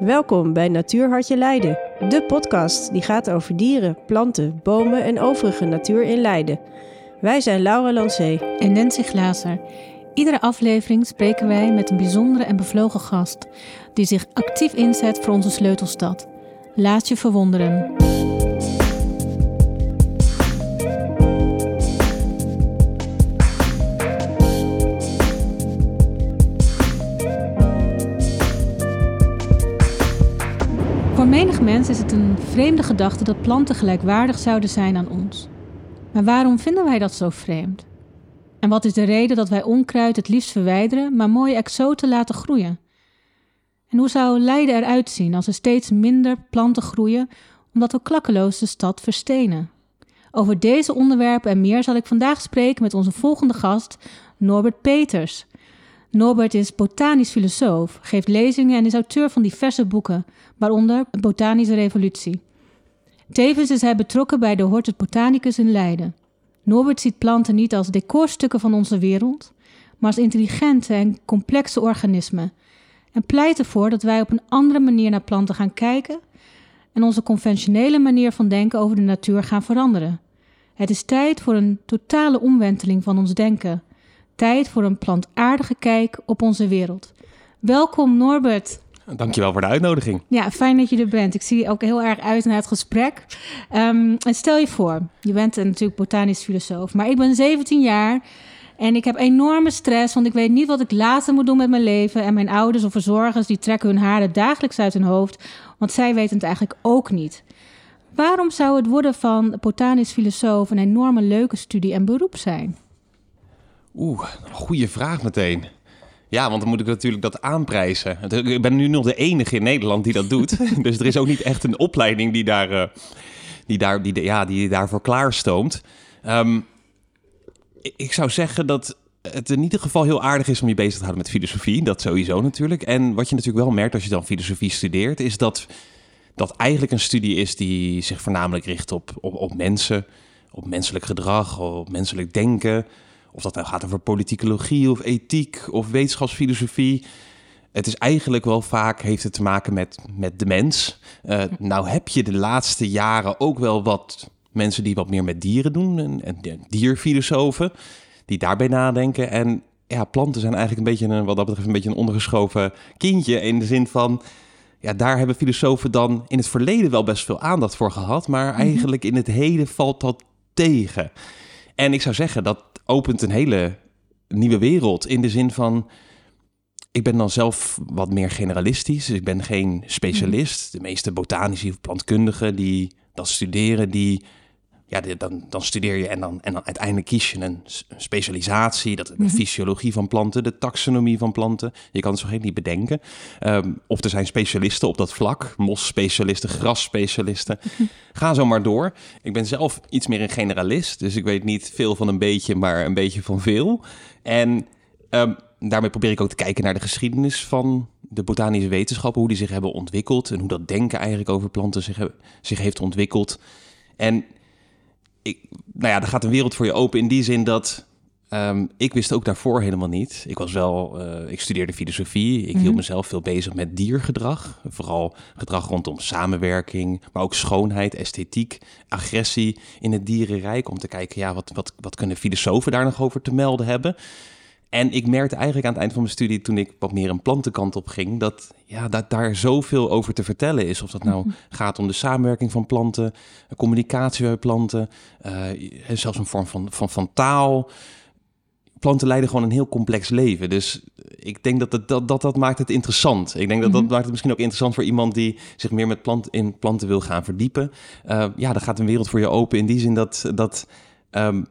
Welkom bij Natuurhartje Leiden, de podcast die gaat over dieren, planten, bomen en overige natuur in Leiden. Wij zijn Laura Lancé en Nancy Glazer. Iedere aflevering spreken wij met een bijzondere en bevlogen gast die zich actief inzet voor onze sleutelstad. Laat je verwonderen. Mens is het een vreemde gedachte dat planten gelijkwaardig zouden zijn aan ons. Maar waarom vinden wij dat zo vreemd? En wat is de reden dat wij onkruid het liefst verwijderen, maar mooie exoten laten groeien? En hoe zou Leiden eruit zien als er steeds minder planten groeien, omdat we klakkeloos de stad verstenen? Over deze onderwerpen en meer zal ik vandaag spreken met onze volgende gast, Norbert Peters. Norbert is botanisch filosoof, geeft lezingen en is auteur van diverse boeken, waaronder Botanische Revolutie. Tevens is hij betrokken bij de Hortus Botanicus in Leiden. Norbert ziet planten niet als decorstukken van onze wereld, maar als intelligente en complexe organismen. En pleit ervoor dat wij op een andere manier naar planten gaan kijken en onze conventionele manier van denken over de natuur gaan veranderen. Het is tijd voor een totale omwenteling van ons denken. Tijd voor een plantaardige kijk op onze wereld. Welkom Norbert. Dankjewel voor de uitnodiging. Ja, fijn dat je er bent. Ik zie ook heel erg uit naar het gesprek. Um, en stel je voor, je bent natuurlijk botanisch filosoof, maar ik ben 17 jaar en ik heb enorme stress, want ik weet niet wat ik later moet doen met mijn leven. En mijn ouders of verzorgers die trekken hun haren dagelijks uit hun hoofd, want zij weten het eigenlijk ook niet. Waarom zou het worden van botanisch filosoof een enorme leuke studie en beroep zijn? Oeh, goede vraag meteen. Ja, want dan moet ik natuurlijk dat aanprijzen. Ik ben nu nog de enige in Nederland die dat doet. dus er is ook niet echt een opleiding die, daar, uh, die, daar, die, ja, die daarvoor klaarstoomt. Um, ik zou zeggen dat het in ieder geval heel aardig is om je bezig te houden met filosofie. Dat sowieso natuurlijk. En wat je natuurlijk wel merkt als je dan filosofie studeert, is dat dat eigenlijk een studie is die zich voornamelijk richt op, op, op mensen, op menselijk gedrag, op menselijk denken. Of dat nou gaat over politicologie of ethiek of wetenschapsfilosofie. Het is eigenlijk wel vaak heeft het te maken met, met de mens. Uh, nou heb je de laatste jaren ook wel wat mensen die wat meer met dieren doen en, en dierfilosofen die daarbij nadenken. En ja, planten zijn eigenlijk een beetje een, wat dat betreft een beetje een ondergeschoven kindje in de zin van ja, daar hebben filosofen dan in het verleden wel best veel aandacht voor gehad, maar mhm. eigenlijk in het heden valt dat tegen. En ik zou zeggen dat opent een hele nieuwe wereld in de zin van ik ben dan zelf wat meer generalistisch. Ik ben geen specialist. Mhm. De meeste botanici of plantkundigen die dat studeren, die ja, dan, dan studeer je en dan, en dan uiteindelijk kies je een specialisatie. Dat de mhm. fysiologie van planten, de taxonomie van planten. Je kan het zo geen niet bedenken. Um, of er zijn specialisten op dat vlak, mos-specialisten, gras-specialisten. Mhm. Ga zo maar door. Ik ben zelf iets meer een generalist, dus ik weet niet veel van een beetje, maar een beetje van veel. En um, daarmee probeer ik ook te kijken naar de geschiedenis van de botanische wetenschappen, hoe die zich hebben ontwikkeld en hoe dat denken eigenlijk over planten zich, zich heeft ontwikkeld. En ik, nou ja, er gaat een wereld voor je open in die zin dat um, ik wist ook daarvoor helemaal niet. Ik was wel, uh, ik studeerde filosofie. Ik hield mhm. mezelf veel bezig met diergedrag. Vooral gedrag rondom samenwerking, maar ook schoonheid, esthetiek, agressie in het dierenrijk. Om te kijken, ja, wat, wat, wat kunnen filosofen daar nog over te melden hebben? En ik merkte eigenlijk aan het eind van mijn studie, toen ik wat meer een plantenkant op ging, dat, ja, dat daar zoveel over te vertellen is. Of dat nou mhm. gaat om de samenwerking van planten, communicatie bij planten, uh, zelfs een vorm van, van, van taal. Planten leiden gewoon een heel complex leven. Dus ik denk dat dat, dat, dat, dat maakt het interessant. Ik denk dat dat mhm. maakt het misschien ook interessant voor iemand die zich meer met plant, in planten wil gaan verdiepen. Uh, ja, dan gaat een wereld voor je open in die zin dat. dat um,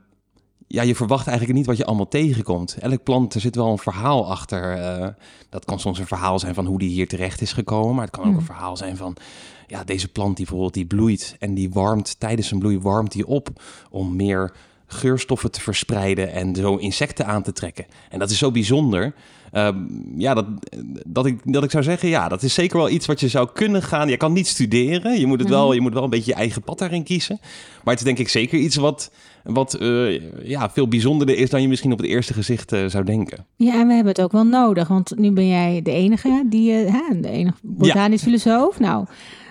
ja, je verwacht eigenlijk niet wat je allemaal tegenkomt. Elk plant, er zit wel een verhaal achter. Uh, dat kan soms een verhaal zijn van hoe die hier terecht is gekomen. Maar het kan ook een hmm. verhaal zijn van... ja, deze plant die bijvoorbeeld die bloeit en die warmt... tijdens zijn bloei warmt die op om meer geurstoffen te verspreiden en zo insecten aan te trekken. En dat is zo bijzonder. Ehm, ja, dat, dat, ik, dat ik zou zeggen, ja, dat is zeker wel iets wat je zou kunnen gaan. Je kan niet studeren, je moet, het wel, je moet wel een beetje je eigen pad daarin kiezen. Maar het is denk ik zeker iets wat, wat eh, ja, veel bijzonderder is dan je misschien op het eerste gezicht eh, zou denken. Ja, en we hebben het ook wel nodig, want nu ben jij de enige, die, uh, hè, de enige botanisch filosoof. Nou,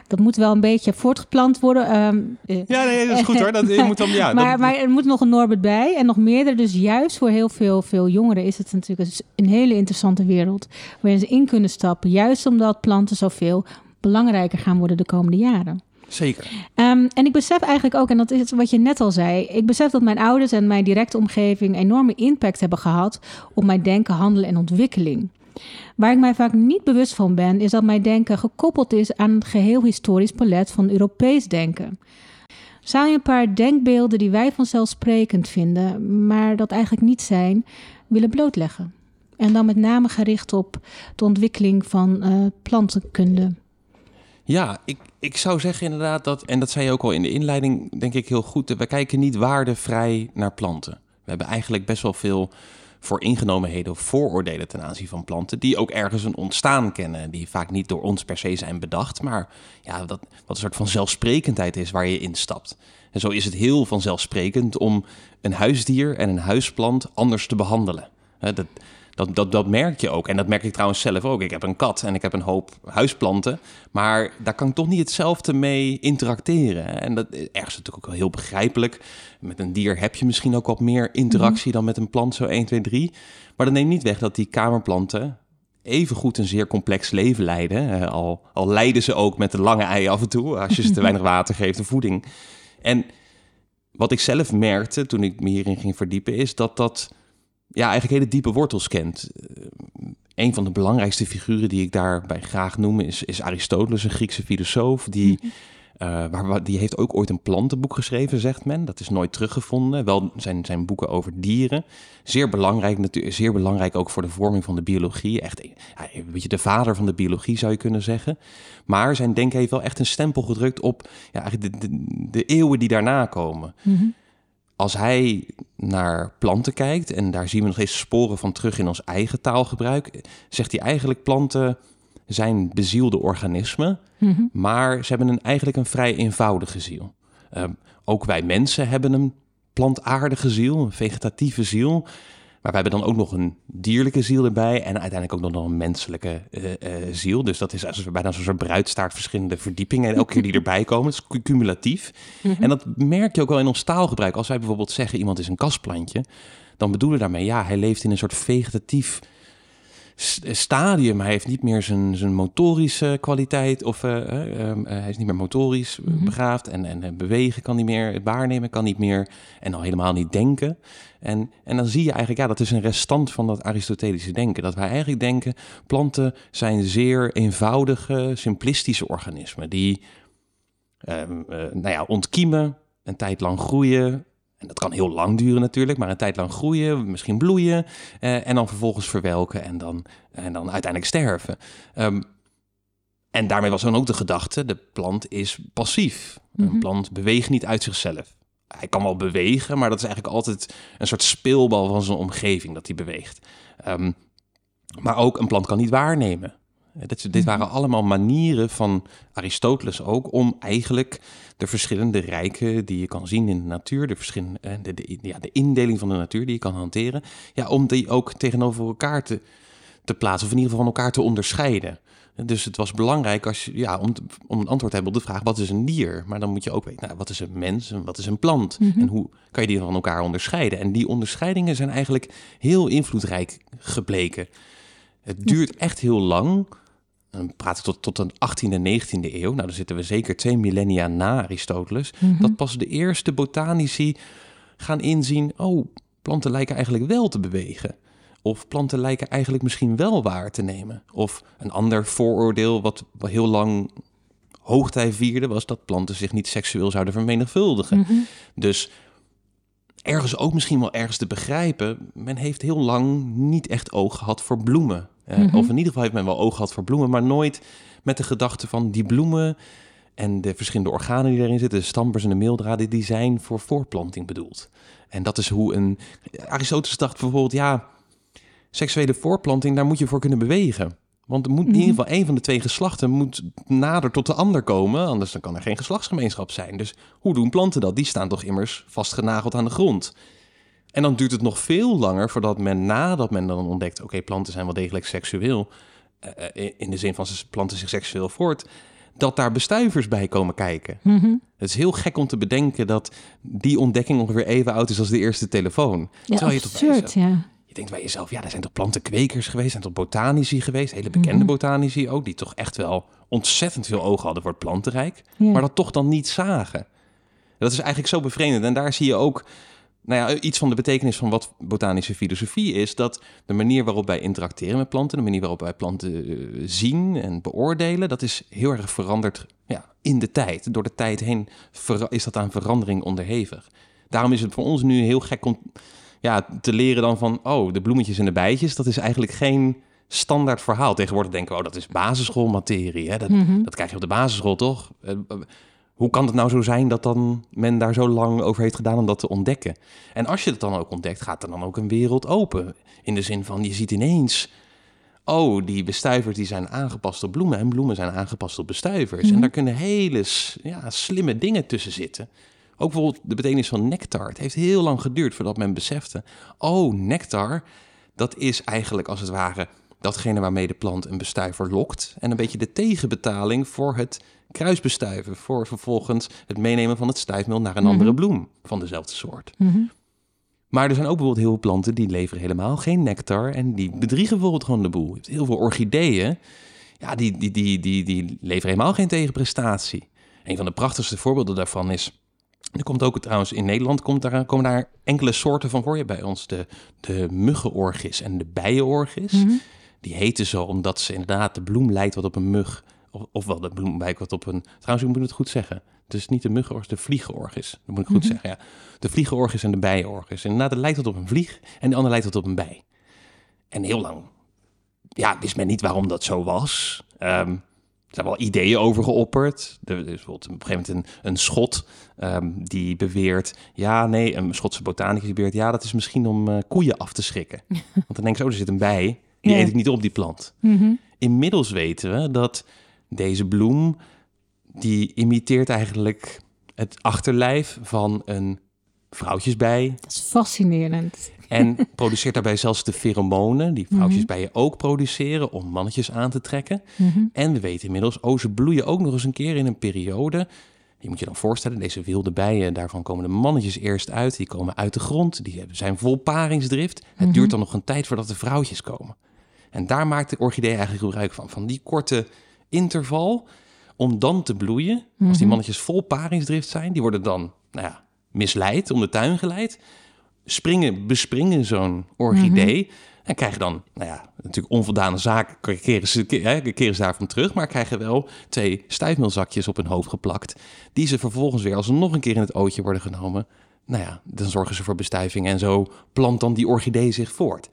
dat moet wel een beetje voortgeplant worden. Um, ja, nee, dat is goed hoor. Dat, je moet dan, ja, maar, maar er moet nog een Norbert bij en nog meerdere. Dus juist voor heel veel, veel jongeren is het natuurlijk een hele interessante wereld waarin ze in kunnen stappen. Juist omdat planten zoveel belangrijker gaan worden de komende jaren. Zeker. Um, en ik besef eigenlijk ook, en dat is wat je net al zei, ik besef dat mijn ouders en mijn directe omgeving enorme impact hebben gehad op mijn denken, handelen en ontwikkeling. Waar ik mij vaak niet bewust van ben, is dat mijn denken gekoppeld is aan een geheel historisch palet van Europees denken. Zou je een paar denkbeelden die wij vanzelfsprekend vinden, maar dat eigenlijk niet zijn, willen blootleggen? En dan met name gericht op de ontwikkeling van uh, plantenkunde. Ja, ik, ik zou zeggen inderdaad dat, en dat zei je ook al in de inleiding, denk ik heel goed, we kijken niet waardevrij naar planten. We hebben eigenlijk best wel veel voor ingenomenheden of vooroordelen ten aanzien van planten, die ook ergens een ontstaan kennen, die vaak niet door ons per se zijn bedacht, maar ja, dat, wat een soort van zelfsprekendheid is waar je instapt. En zo is het heel vanzelfsprekend om een huisdier en een huisplant anders te behandelen. Dat, dat, dat, dat merk je ook. En dat merk ik trouwens zelf ook. Ik heb een kat en ik heb een hoop huisplanten. Maar daar kan ik toch niet hetzelfde mee interacteren. En dat ergens natuurlijk ook wel heel begrijpelijk. Met een dier heb je misschien ook wat meer interactie dan met een plant, zo 1, 2, 3. Maar dat neemt niet weg dat die kamerplanten even goed een zeer complex leven leiden. al, al lijden ze ook met een lange ei af en toe, als je ze te weinig water geeft en voeding. En wat ik zelf merkte toen ik me hierin ging verdiepen, is dat dat ja, eigenlijk hele diepe wortels kent. Uh, een van de belangrijkste figuren die ik daarbij graag noem is, is Aristoteles, een Griekse filosoof. Die, uh, waar, die heeft ook ooit een plantenboek geschreven, zegt men. Dat is nooit teruggevonden. Wel zijn, zijn boeken over dieren. Zeer belangrijk, natuurlijk, zeer belangrijk ook voor de vorming van de biologie. Echt ja, een beetje de vader van de biologie zou je kunnen zeggen. Maar zijn denken heeft wel echt een stempel gedrukt op ja, eigenlijk de, de, de eeuwen die daarna komen. Mm -hmm als hij naar planten kijkt, en daar zien we nog eens sporen van terug in ons eigen taalgebruik, zegt hij eigenlijk planten zijn bezielde organismen, mm maar ze hebben een, eigenlijk een vrij eenvoudige ziel. Uh, ook wij mensen hebben een plantaardige ziel, een vegetatieve ziel. Maar we hebben dan ook nog een dierlijke ziel erbij en uiteindelijk ook nog een menselijke uh, uh, ziel. Dus dat is als bijna zo'n soort bruidstaart verschillende verdiepingen en elke keer die erbij komen. Het is cumulatief. Mm -hmm. En dat merk je ook wel in ons taalgebruik. Als wij bijvoorbeeld zeggen iemand is een kastplantje, dan bedoelen we daarmee ja, hij leeft in een soort vegetatief stadium. Hij heeft niet meer zijn, zijn motorische kwaliteit of uh, uh, hij is niet meer motorisch mm -hmm. begaafd en, en bewegen kan niet meer, waarnemen kan niet meer en al helemaal niet denken. En, en dan zie je eigenlijk, ja, dat is een restant van dat Aristotelische denken. Dat wij eigenlijk denken, planten zijn zeer eenvoudige, simplistische organismen die uh, nou ja, ontkiemen, een tijd lang groeien, en dat kan heel lang duren natuurlijk, maar een tijd lang groeien, misschien bloeien eh, en dan vervolgens verwelken en dan, en dan uiteindelijk sterven. Um, en daarmee was dan ook de gedachte, de plant is passief. Mm -hmm. Een mhm. plant beweegt niet uit zichzelf. Hij kan wel bewegen, maar dat is eigenlijk altijd een soort speelbal van zijn omgeving dat hij beweegt. Um, maar ook een plant kan niet waarnemen. Dit, dit, waren mhm. allemaal manieren van Aristoteles ook om eigenlijk de verschillende rijken die je kan zien in de natuur, de, verschillende, de, de, ja, de indeling van de natuur die je kan hanteren, ja, om die ook tegenover elkaar te, te plaatsen, of in ieder geval van elkaar te onderscheiden. Dus het was belangrijk als je, ja, om, om een antwoord te hebben op de vraag: wat is een dier? Maar dan moet je ook weten, nou, wat is een mens en wat is een plant? Mm -hmm. En hoe kan je die van elkaar onderscheiden? En die onderscheidingen zijn eigenlijk heel invloedrijk gebleken. Het duurt echt heel lang dan praat ik tot, tot de 18e en 19e eeuw, nou dan zitten we zeker twee millennia na Aristoteles, mm -hmm. dat pas de eerste botanici gaan inzien, oh, planten lijken eigenlijk wel te bewegen. Of planten lijken eigenlijk misschien wel waar te nemen. Of een ander vooroordeel wat heel lang hoogtij vierde, was dat planten zich niet seksueel zouden vermenigvuldigen. Mm -hmm. Dus ergens ook misschien wel ergens te begrijpen, men heeft heel lang niet echt oog gehad voor bloemen. Uh, mm -hmm. Of in ieder geval heeft men wel oog gehad voor bloemen, maar nooit met de gedachte van die bloemen En de verschillende organen die erin zitten, de stampers en de meeldraden, die zijn voor voorplanting bedoeld. En dat is hoe een... Aristoteles dacht bijvoorbeeld, ja, seksuele voorplanting, daar moet je voor kunnen bewegen. Want er moet in Mhm. ieder geval één van de twee geslachten moet nader tot de ander komen, anders dan kan er geen geslachtsgemeenschap zijn. Dus hoe doen planten dat? Die staan toch immers vastgenageld aan de grond. En dan duurt het nog veel langer voordat men nadat men dan ontdekt, oké, planten zijn wel degelijk seksueel, eh, eh, in de zin van ze planten zich seksueel voort, dat daar bestuivers bij komen kijken. Mhm. Het is heel gek om te bedenken dat die ontdekking ongeveer even oud is als de eerste telefoon. Ja, Terwijl toch absurd, jezelf- ja. je denkt bij jezelf, ja, er zijn toch plantenkwekers geweest, zijn toch botanici geweest, hele bekende Mhm. botanici ook, die toch echt wel ontzettend veel ogen hadden voor het plantenrijk, maar dat toch dan niet zagen. Dat is eigenlijk zo bevreemdend. En daar zie je ook nou ja, iets van de betekenis van wat botanische filosofie is, dat de manier waarop wij interacteren met planten, de manier waarop wij planten eh, zien en beoordelen, dat is heel erg veranderd ja, in de tijd. Door de tijd heen is dat aan verandering onderhevig. Daarom is het voor ons nu heel gek om ja, te leren dan van, oh, de bloemetjes en de bijtjes, dat is eigenlijk geen standaard verhaal. Tegenwoordig denken we, oh, dat is basisschoolmaterie. Hè? Dat, Mhm. dat krijg je op de basisschool, toch? Hoe kan het nou zo zijn dat dan men daar zo lang over heeft gedaan om dat te ontdekken? En als je het dan ook ontdekt, gaat er dan ook een wereld open. In de zin van, je ziet ineens... Oh, die bestuivers die zijn aangepast op bloemen... en bloemen zijn aangepast op bestuivers. Mhm. En daar kunnen hele ja, slimme dingen tussen zitten. Ook bijvoorbeeld de betekenis van nectar. Het heeft heel lang geduurd voordat men besefte... oh, nectar, dat is eigenlijk als het ware... datgene waarmee de plant een bestuiver lokt... en een beetje de tegenbetaling voor het kruisbestuiven... voor vervolgens het meenemen van het stuifmeel naar een Mhm. andere bloem van dezelfde soort. Mhm. Maar er zijn ook bijvoorbeeld heel veel planten die leveren helemaal geen nectar en die bedriegen bijvoorbeeld gewoon de boel. Je hebt heel veel orchideeën, ja, die, die, die, die, die leveren helemaal geen tegenprestatie. Een van de prachtigste voorbeelden daarvan is, er komt ook trouwens in Nederland komt daar, komen daar enkele soorten van voor je bij ons. De, de muggenorgis en de bijenorgis. Mhm. Die heten zo omdat ze inderdaad de bloem lijkt wat op een mug. Of, ofwel de bloem lijkt wat op een... Trouwens, ik moet het goed zeggen. Het is niet de muggenorgis, de vliegenorgis. Dat moet ik goed Mhm. zeggen, ja. De vliegenorgis en de bijenorgis. En inderdaad, het lijkt wat op een vlieg en de ander lijkt wat op een bij. En heel lang ja, wist men niet waarom dat zo was. Ehm, er zijn wel ideeën over geopperd. Er is bijvoorbeeld op een gegeven moment een, een schot ehm, die beweert... Ja, nee, een Schotse botanicus beweert... Ja, dat is misschien om eh, koeien af te schrikken. Want dan denk ik zo, er zit een bij. Die Ja. eet ik niet op, die plant. Mhm. Inmiddels weten we dat deze bloem... die imiteert eigenlijk het achterlijf van een vrouwtjesbij... Dat is fascinerend. En produceert daarbij zelfs de pheromonen, die vrouwtjesbijen ook produceren om mannetjes aan te trekken. Mhm. En we weten inmiddels, oh, ze bloeien ook nog eens een keer in een periode. Je moet je dan voorstellen, deze wilde bijen, daarvan komen de mannetjes eerst uit. Die komen uit de grond, die hebben- zijn vol paringsdrift. Het Mhm. duurt dan nog een tijd voordat de vrouwtjes komen. En daar maakt de orchidee eigenlijk gebruik van. Van die korte interval om dan te bloeien. Als die Mhm. mannetjes vol paringsdrift zijn, die worden dan nou ja, misleid, om de tuin geleid. Springen, bespringen zo'n orchidee. En krijgen dan, nou ja, natuurlijk onvoldane zaken, keren ze, keren ze daarvan terug. Maar krijgen wel twee stuifmeelzakjes op hun hoofd geplakt. Die ze vervolgens weer, als ze nog een keer in het ootje worden genomen. Nou ja, dan zorgen ze voor bestuiving. En zo plant dan die orchidee zich voort.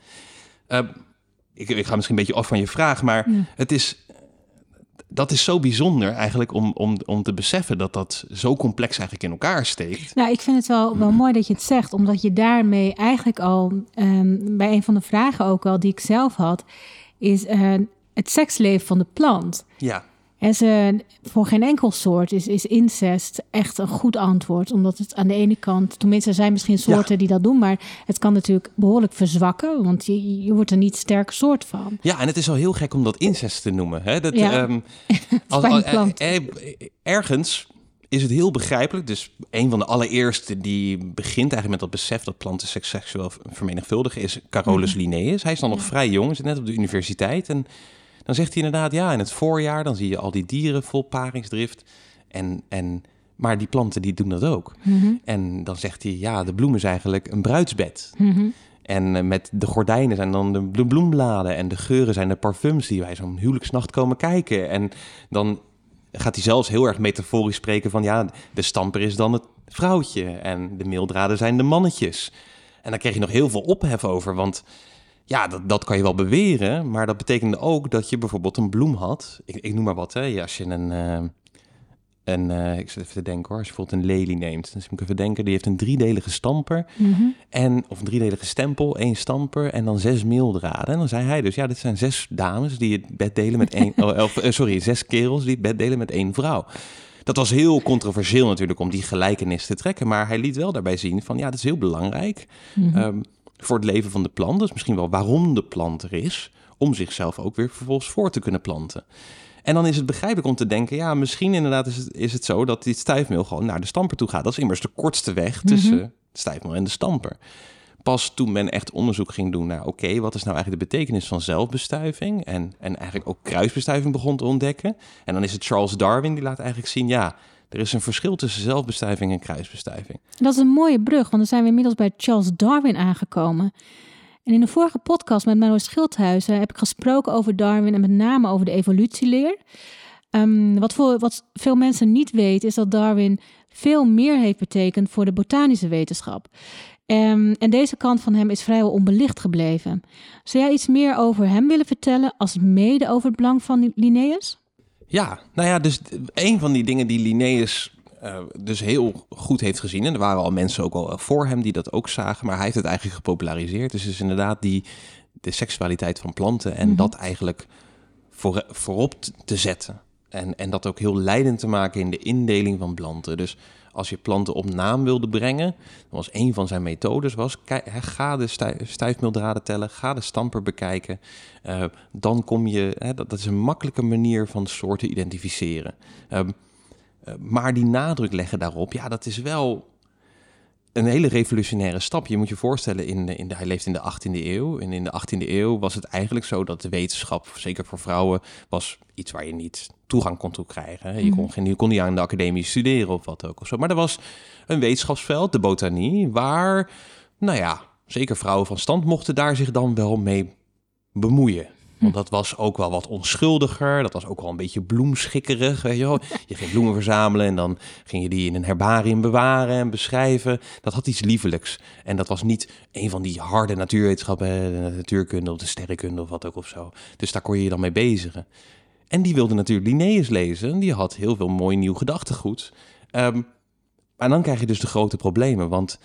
Eh, ik, ik ga misschien een beetje af van je vraag, maar Ja. het is, dat is zo bijzonder eigenlijk om, om, om te beseffen dat dat zo complex eigenlijk in elkaar steekt. Nou, ik vind het wel, wel mooi dat je het zegt, omdat je daarmee eigenlijk al ehm, bij een van de vragen ook al die ik zelf had, is eh, het seksleven van de plant. Ja, En ze, voor geen enkel soort is, is incest echt een goed antwoord. Omdat het aan de ene kant, tenminste er zijn misschien soorten die dat doen, maar het kan natuurlijk behoorlijk verzwakken, want je, je wordt er niet sterk soort van. ja en het is al heel gek om dat incest te noemen. Hè? Dat, Ja. ehm, een plant. eh, eh, ergens is het heel begrijpelijk. Dus een van de allereerste die begint eigenlijk met dat besef dat planten seks seksueel vermenigvuldigen is Carolus Linnaeus. Hij is dan nog vrij jong, zit net op de universiteit. En dan zegt hij inderdaad, ja, in het voorjaar dan zie je al die dieren vol paringsdrift. En, en, maar die planten die doen dat ook. Mhm. En dan zegt hij, ja, de bloem is eigenlijk een bruidsbed. Mhm. En eh, met de gordijnen zijn dan de blo- bloembladen en de geuren zijn de parfums die bij zo'n huwelijksnacht komen kijken. En dan gaat hij zelfs heel erg metaforisch spreken van ja, de stamper is dan het vrouwtje en de meeldraden zijn de mannetjes. En daar kreeg je nog heel veel ophef over, want ja, dat, dat kan je wel beweren, maar dat betekende ook dat je bijvoorbeeld een bloem had. Ik, ik noem maar wat, hè. Ja, Als je een, eh, een, eh, ik zit even te denken hoor, als je bijvoorbeeld een lelie neemt, dus moet ik even denken, die heeft een driedelige stamper Mhm. en, of een driedelige stempel, één stamper en dan zes meeldraden. En dan zei hij dus, ja, dit zijn zes dames die het bed delen met één, oh, of, eh, sorry, zes kerels die het bed delen met één vrouw. Dat was heel controversieel natuurlijk om die gelijkenis te trekken, maar hij liet wel daarbij zien van, ja, dat is heel belangrijk Mhm. ehm, voor het leven van de plant. Dus misschien wel waarom de plant er is, om zichzelf ook weer vervolgens voor te kunnen planten. En dan is het begrijpelijk om te denken, ja, misschien inderdaad is het, is het zo dat dit stuifmeel gewoon naar de stamper toe gaat. Dat is immers de kortste weg tussen Mhm. het stuifmeel en de stamper. Pas toen men echt onderzoek ging doen naar, oké, wat is nou eigenlijk de betekenis van zelfbestuiving? En, en eigenlijk ook kruisbestuiving begon te ontdekken. En dan is het Charles Darwin die laat eigenlijk zien, ja, er is een verschil tussen zelfbestuiving en kruisbestuiving. Dat is een mooie brug, want dan zijn we inmiddels bij Charles Darwin aangekomen. En in de vorige podcast met Menno Schildhuizen heb ik gesproken over Darwin en met name over de evolutieleer. Ehm, wat, voor, wat veel mensen niet weten is dat Darwin veel meer heeft betekend voor de botanische wetenschap. Ehm, en deze kant van hem is vrijwel onbelicht gebleven. Zou jij iets meer over hem willen vertellen als mede over het belang van Linnaeus? Ja, nou ja, dus een van die dingen die Linnaeus eh, dus heel goed heeft gezien. En er waren al mensen ook al voor hem die dat ook zagen. Maar hij heeft het eigenlijk gepopulariseerd. Dus is inderdaad die, de seksualiteit van planten. En Mhm. dat eigenlijk voor, voorop te zetten. En, en dat ook heel leidend te maken in de indeling van planten. Dus als je planten op naam wilde brengen, dan was een van zijn methodes was, ga de stij, stijfmeeldraden tellen, ga de stamper bekijken. Eh, dan kom je, hè, dat, is een makkelijke manier van soorten identificeren. Ehm, eh, maar die nadruk leggen daarop, ja, dat is wel een hele revolutionaire stap. Je moet je voorstellen, in, in de, hij leeft in de 18e eeuw. En in de 18e eeuw was het eigenlijk zo dat de wetenschap, zeker voor vrouwen, was iets waar je niet toegang kon toe krijgen. Je, kon, geen, je kon niet aan de academie studeren of wat ook. Of zo. Maar er was een wetenschapsveld, de botanie, waar, nou ja, zeker vrouwen van stand mochten daar zich dan wel mee bemoeien. Want dat was ook wel wat onschuldiger. Dat was ook wel een beetje bloemschikkerig. Weet je, wel. je ging bloemen verzamelen en dan ging je die in een herbarium bewaren en beschrijven. Dat had iets liefelijks. En dat was niet een van die harde natuurwetenschappen, de natuurkunde of de sterrenkunde of wat ook of zo. Dus daar kon je je dan mee bezigen. En die wilde natuurlijk Linnaeus lezen. Die had heel veel mooi nieuw gedachtegoed. Ehm, maar dan krijg je dus de grote problemen. Want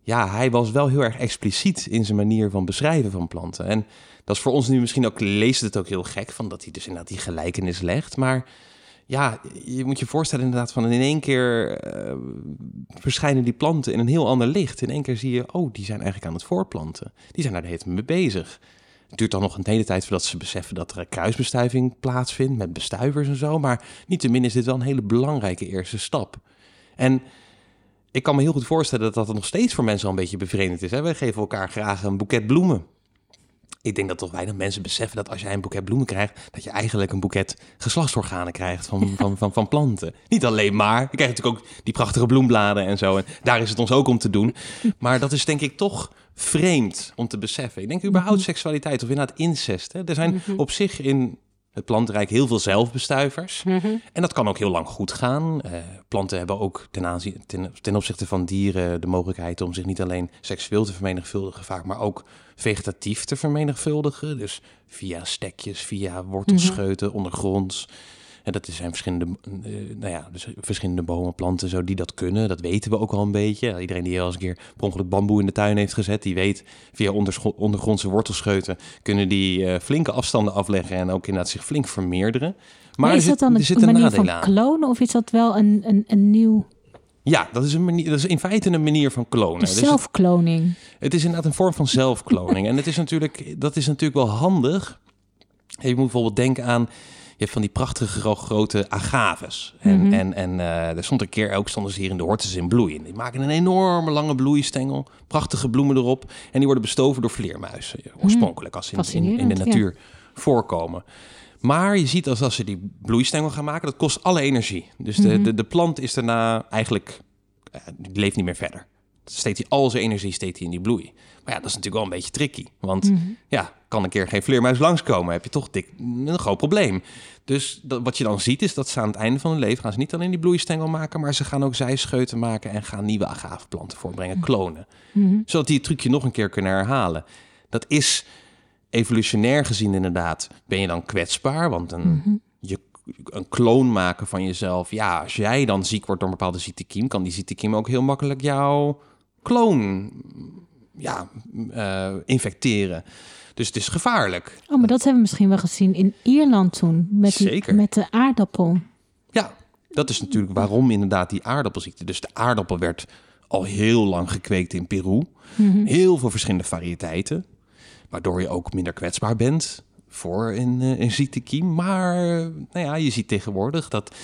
ja, hij was wel heel erg expliciet in zijn manier van beschrijven van planten. En dat is voor ons nu misschien ook, leest het ook heel gek, van dat hij dus inderdaad die gelijkenis legt. Maar ja, je moet je voorstellen inderdaad van in één keer eh, verschijnen die planten in een heel ander licht. In één keer zie je, oh, die zijn eigenlijk aan het voortplanten. Die zijn daar de hele tijd mee bezig. Het duurt dan nog een hele tijd voordat ze beseffen dat er een kruisbestuiving plaatsvindt met bestuivers en zo. Maar niettemin is dit wel een hele belangrijke eerste stap. En ik kan me heel goed voorstellen dat dat nog steeds voor mensen al een beetje bevreemdend is. Wij geven elkaar graag een boeket bloemen. Ik denk dat toch weinig mensen beseffen dat als jij een boeket bloemen krijgt, dat je eigenlijk een boeket geslachtsorganen krijgt van, van, van, van planten. Niet alleen maar. Je krijgt natuurlijk ook die prachtige bloembladen en zo. En daar is het ons ook om te doen. Maar dat is denk ik toch vreemd om te beseffen. Ik denk überhaupt seksualiteit of inderdaad incest. Hè? Er zijn op zich in het plantenrijk heel veel zelfbestuivers. En dat kan ook heel lang goed gaan. Eh, planten hebben ook ten, aanzien, ten, ten opzichte van dieren de mogelijkheid om zich niet alleen seksueel te vermenigvuldigen, vaak, maar ook vegetatief te vermenigvuldigen. Dus via stekjes, via wortelscheuten, ondergronds. En dat zijn verschillende, eh, nou ja, dus verschillende bomen, planten zo die dat kunnen. Dat weten we ook al een beetje. Iedereen die al eens een keer per ongeluk bamboe in de tuin heeft gezet, die weet via ondergrondse wortelscheuten kunnen die eh, flinke afstanden afleggen en ook inderdaad zich flink vermeerderen. Maar is zit, dat dan er een, manier van aan. klonen of is dat wel een, een, een nieuw Ja, dat is, een manier, dat is in feite een manier van klonen. dus Dus het, zelfkloning? het is inderdaad een vorm van zelfkloning. en het is natuurlijk, dat is natuurlijk wel handig. Je moet bijvoorbeeld denken aan... Je hebt van die prachtige gro- grote agaves. En, Mhm. en, en eh, er stond een keer ook stonden ze hier in de hortus in bloei. En die maken een enorme lange bloeistengel. Prachtige bloemen erop. En die worden bestoven door vleermuizen. Oorspronkelijk als ze in, in, in de ja. natuur voorkomen. Maar je ziet als, als ze die bloeistengel gaan maken, dat kost alle energie. Dus de, Mhm. de, de plant is daarna eigenlijk, eh, die leeft niet meer verder. Steekt hij al zijn energie steekt hij in die bloei. Maar ja, dat is natuurlijk wel een beetje tricky. Want Mhm. ja, kan een keer geen vleermuis langskomen, heb je toch dik, een groot probleem. Dus dat, wat je dan ziet is dat ze aan het einde van hun leven gaan ze niet alleen die bloeistengel maken, maar ze gaan ook zijscheuten maken en gaan nieuwe agaveplanten voorbrengen, klonen. Mhm. Zodat die het trucje nog een keer kunnen herhalen. Dat is evolutionair gezien inderdaad, ben je dan kwetsbaar, want een, Mhm. je, een kloon maken van jezelf. Ja, als jij dan ziek wordt door een bepaalde ziektekiem, kan die ziektekiem ook heel makkelijk jouw kloon ja, uh, infecteren. Dus het is gevaarlijk. Oh, maar dat hebben we misschien wel gezien in Ierland toen. Met, Zeker. met de aardappel. Ja, dat is natuurlijk waarom inderdaad die aardappelziekte. Dus de aardappel werd al heel lang gekweekt in Peru. Mhm. Heel veel verschillende variëteiten. Waardoor je ook minder kwetsbaar bent voor een, eh, een ziektekiem. Maar nou ja, je ziet tegenwoordig dat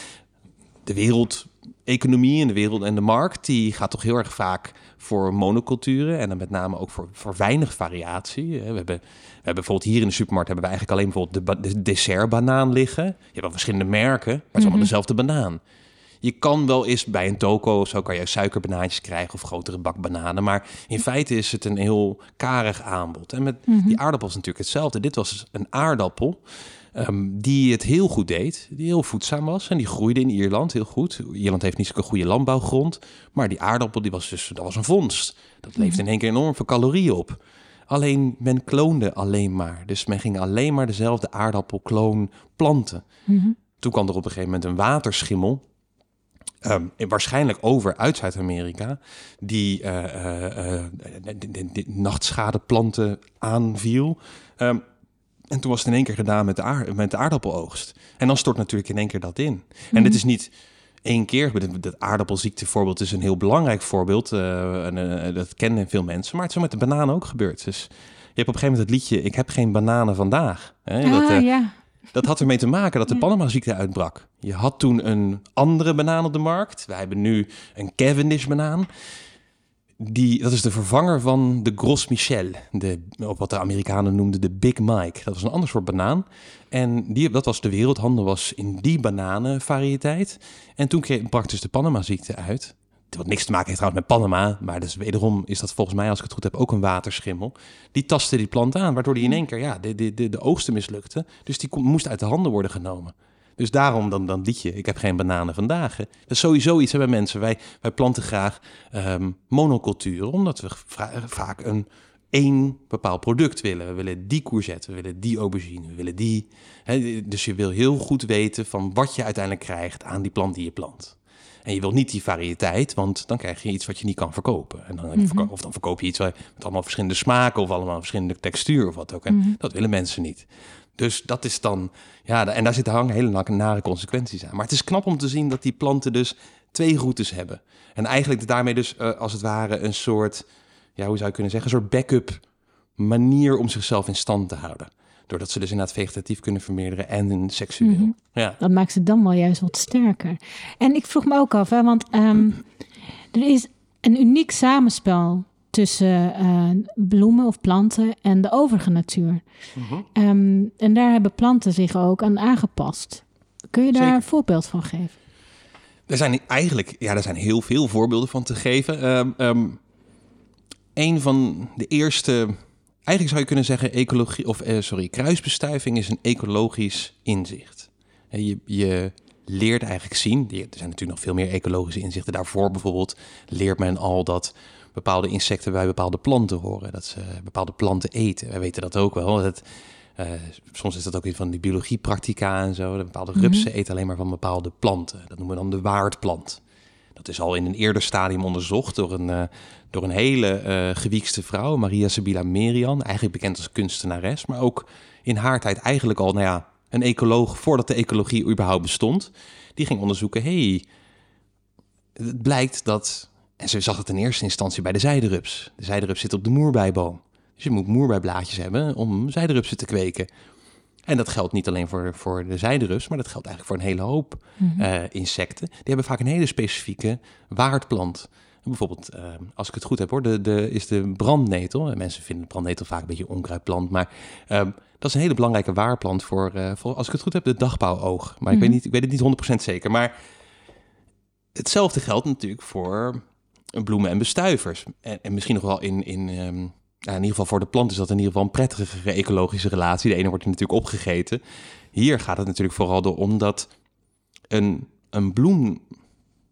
de wereldeconomie en de wereld en de markt... die gaat toch heel erg vaak voor monoculturen. En dan met name ook voor, voor weinig variatie. We hebben, we hebben bijvoorbeeld hier in de supermarkt hebben we eigenlijk alleen bijvoorbeeld de, de dessertbanaan liggen. Je hebt wel verschillende merken, maar het is allemaal mhm. dezelfde banaan. Je kan wel eens bij een toko zo kan je suikerbanaantjes krijgen of grotere bakbananen. Maar in feite is het een heel karig aanbod. En met mhm. die aardappels natuurlijk hetzelfde. Dit was een aardappel. Ehm, die het heel goed deed, die heel voedzaam was en die groeide in Ierland heel goed. Ierland heeft niet zo'n goede landbouwgrond, maar die aardappel die was dus, dat was een vondst. Dat leefde in één keer enorm veel calorieën op. Alleen men kloonde alleen maar. Dus men ging alleen maar dezelfde aardappelkloon planten. Mhm. Toen kwam er op een gegeven moment een waterschimmel. Um, waarschijnlijk over uit Zuid-Amerika, die uh, uh, uh, nachtschadeplanten aanviel. Um, en toen was het in één keer gedaan met de, aard, met de aardappeloogst. En dan stort natuurlijk in één keer dat in. En dit mhm. is niet één keer. Dat aardappelziekte voorbeeld is een heel belangrijk voorbeeld. Uh, en, uh, dat kennen veel mensen. Maar het is zo met de bananen ook gebeurd. Dus je hebt op een gegeven moment het liedje... Ik heb geen bananen vandaag. Hè? Ah, dat, uh, ja. dat had ermee te maken dat de Panama-ziekte uitbrak. Je had toen een andere banaan op de markt. Wij hebben nu een Cavendish-banaan die, dat is de vervanger van de Gros Michel, de, wat de Amerikanen noemden de Big Mike. Dat was een ander soort banaan. En die, dat was de wereldhandel was in die bananenvariëteit. En toen brak dus de Panama-ziekte uit. Wat niks te maken heeft trouwens met Panama, maar dus wederom is dat volgens mij, als ik het goed heb, ook een waterschimmel. Die tastte die plant aan, waardoor die in één keer ja, de, de, de, de oogsten mislukte. Dus die moest uit de handen worden genomen. Dus daarom dan, dan liedje, ik heb geen bananen vandaag. Hè. Dat is sowieso iets hebben mensen. Wij, wij planten graag um, monoculturen, omdat we vaak een één bepaald product willen. We willen die courgette, we willen die aubergine, we willen die. Hè, dus je wil heel goed weten van wat je uiteindelijk krijgt aan die plant die je plant. En je wil niet die variëteit, want dan krijg je iets wat je niet kan verkopen. En dan, mm Of dan verkoop je iets met allemaal verschillende smaken of allemaal verschillende textuur of wat ook. En mhm. dat willen mensen niet. Dus dat is dan, ja, en daar zitten hangen hele nare consequenties aan. Maar het is knap om te zien dat die planten dus twee routes hebben. En eigenlijk daarmee dus uh, als het ware een soort, ja, hoe zou je kunnen zeggen, een soort backup manier om zichzelf in stand te houden. Doordat ze dus inderdaad vegetatief kunnen vermeerderen en seksueel. Mhm. ja. Dat maakt ze dan wel juist wat sterker. En ik vroeg me ook af, hè, want um, er is een uniek samenspel tussen uh, bloemen of planten en de overige natuur. Uh um, en daar hebben planten zich ook aan aangepast. Kun je daar een voorbeeld van geven? Er zijn eigenlijk, ja, er zijn heel veel voorbeelden van te geven. Um, um, een van de eerste, eigenlijk zou je kunnen zeggen, ecologie, of uh, sorry, kruisbestuiving is een ecologisch inzicht. Je, je leert eigenlijk zien, er zijn natuurlijk nog veel meer ecologische inzichten. Daarvoor bijvoorbeeld leert men al dat bepaalde insecten bij bepaalde planten horen. Dat ze bepaalde planten eten. Wij weten dat ook wel. Dat, uh, soms is dat ook iets van die biologiepractica en zo. Dat bepaalde rupsen mm eten alleen maar van bepaalde planten. Dat noemen we dan de waardplant. Dat is al in een eerder stadium onderzocht door een, uh, door een hele uh, gewiekste vrouw, Maria Sibylla Merian. Eigenlijk bekend als kunstenares, maar ook in haar tijd eigenlijk al, nou ja, een ecoloog voordat de ecologie überhaupt bestond. Die ging onderzoeken, hey, het blijkt dat en ze zag het in eerste instantie bij de zijderups. De zijderups zit op de moerbijboom. Dus je moet moerbijblaadjes hebben om zijderupsen te kweken. En dat geldt niet alleen voor, voor de zijderups, maar dat geldt eigenlijk voor een hele hoop mhm. eh, insecten. Die hebben vaak een hele specifieke waardplant. Bijvoorbeeld, uh, als ik het goed heb hoor, de, de, is de brandnetel. En mensen vinden de brandnetel vaak een beetje een onkruidplant, maar uh, dat is een hele belangrijke waarplant voor, uh, voor, als ik het goed heb, de dagbouwoog. Maar ik, weet mhm. niet, ik weet het niet 100% zeker. Maar hetzelfde geldt natuurlijk voor bloemen en bestuivers. En, en misschien nog wel in, in, um, in ieder geval voor de plant is dat in ieder geval een prettige ecologische relatie. De ene wordt natuurlijk opgegeten. Hier gaat het natuurlijk vooral door omdat een, een bloem,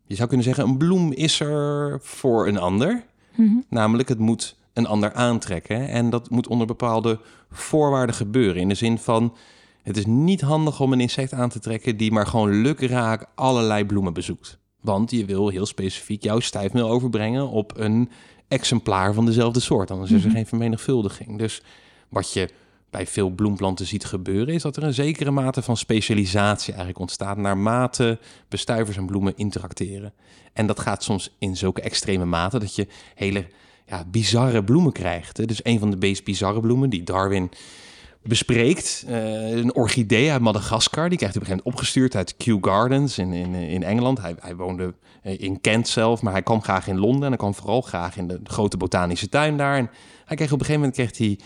je zou kunnen zeggen, een bloem is er voor een ander. Mm Namelijk, het moet een ander aantrekken. En dat moet onder bepaalde voorwaarden gebeuren. In de zin van, Het is niet handig om een insect aan te trekken die maar gewoon lukraak allerlei bloemen bezoekt. Want je wil heel specifiek jouw stijfmeel overbrengen op een exemplaar van dezelfde soort. Anders is er Mhm. geen vermenigvuldiging. Dus wat je bij veel bloemplanten ziet gebeuren, is dat er een zekere mate van specialisatie eigenlijk ontstaat naarmate bestuivers en bloemen interacteren. En dat gaat soms in zulke extreme mate dat je hele ja, bizarre bloemen krijgt. Hè. Dus een van de meest bizarre bloemen die Darwin bespreekt, eh, een orchidee uit Madagaskar. Die krijgt hij op een gegeven moment opgestuurd uit Kew Gardens in, in, in Engeland. Hij, hij woonde eh, in Kent zelf, maar hij kwam graag in Londen. En hij kwam vooral graag in de grote botanische tuin daar. En hij kreeg op een gegeven moment kreeg hij,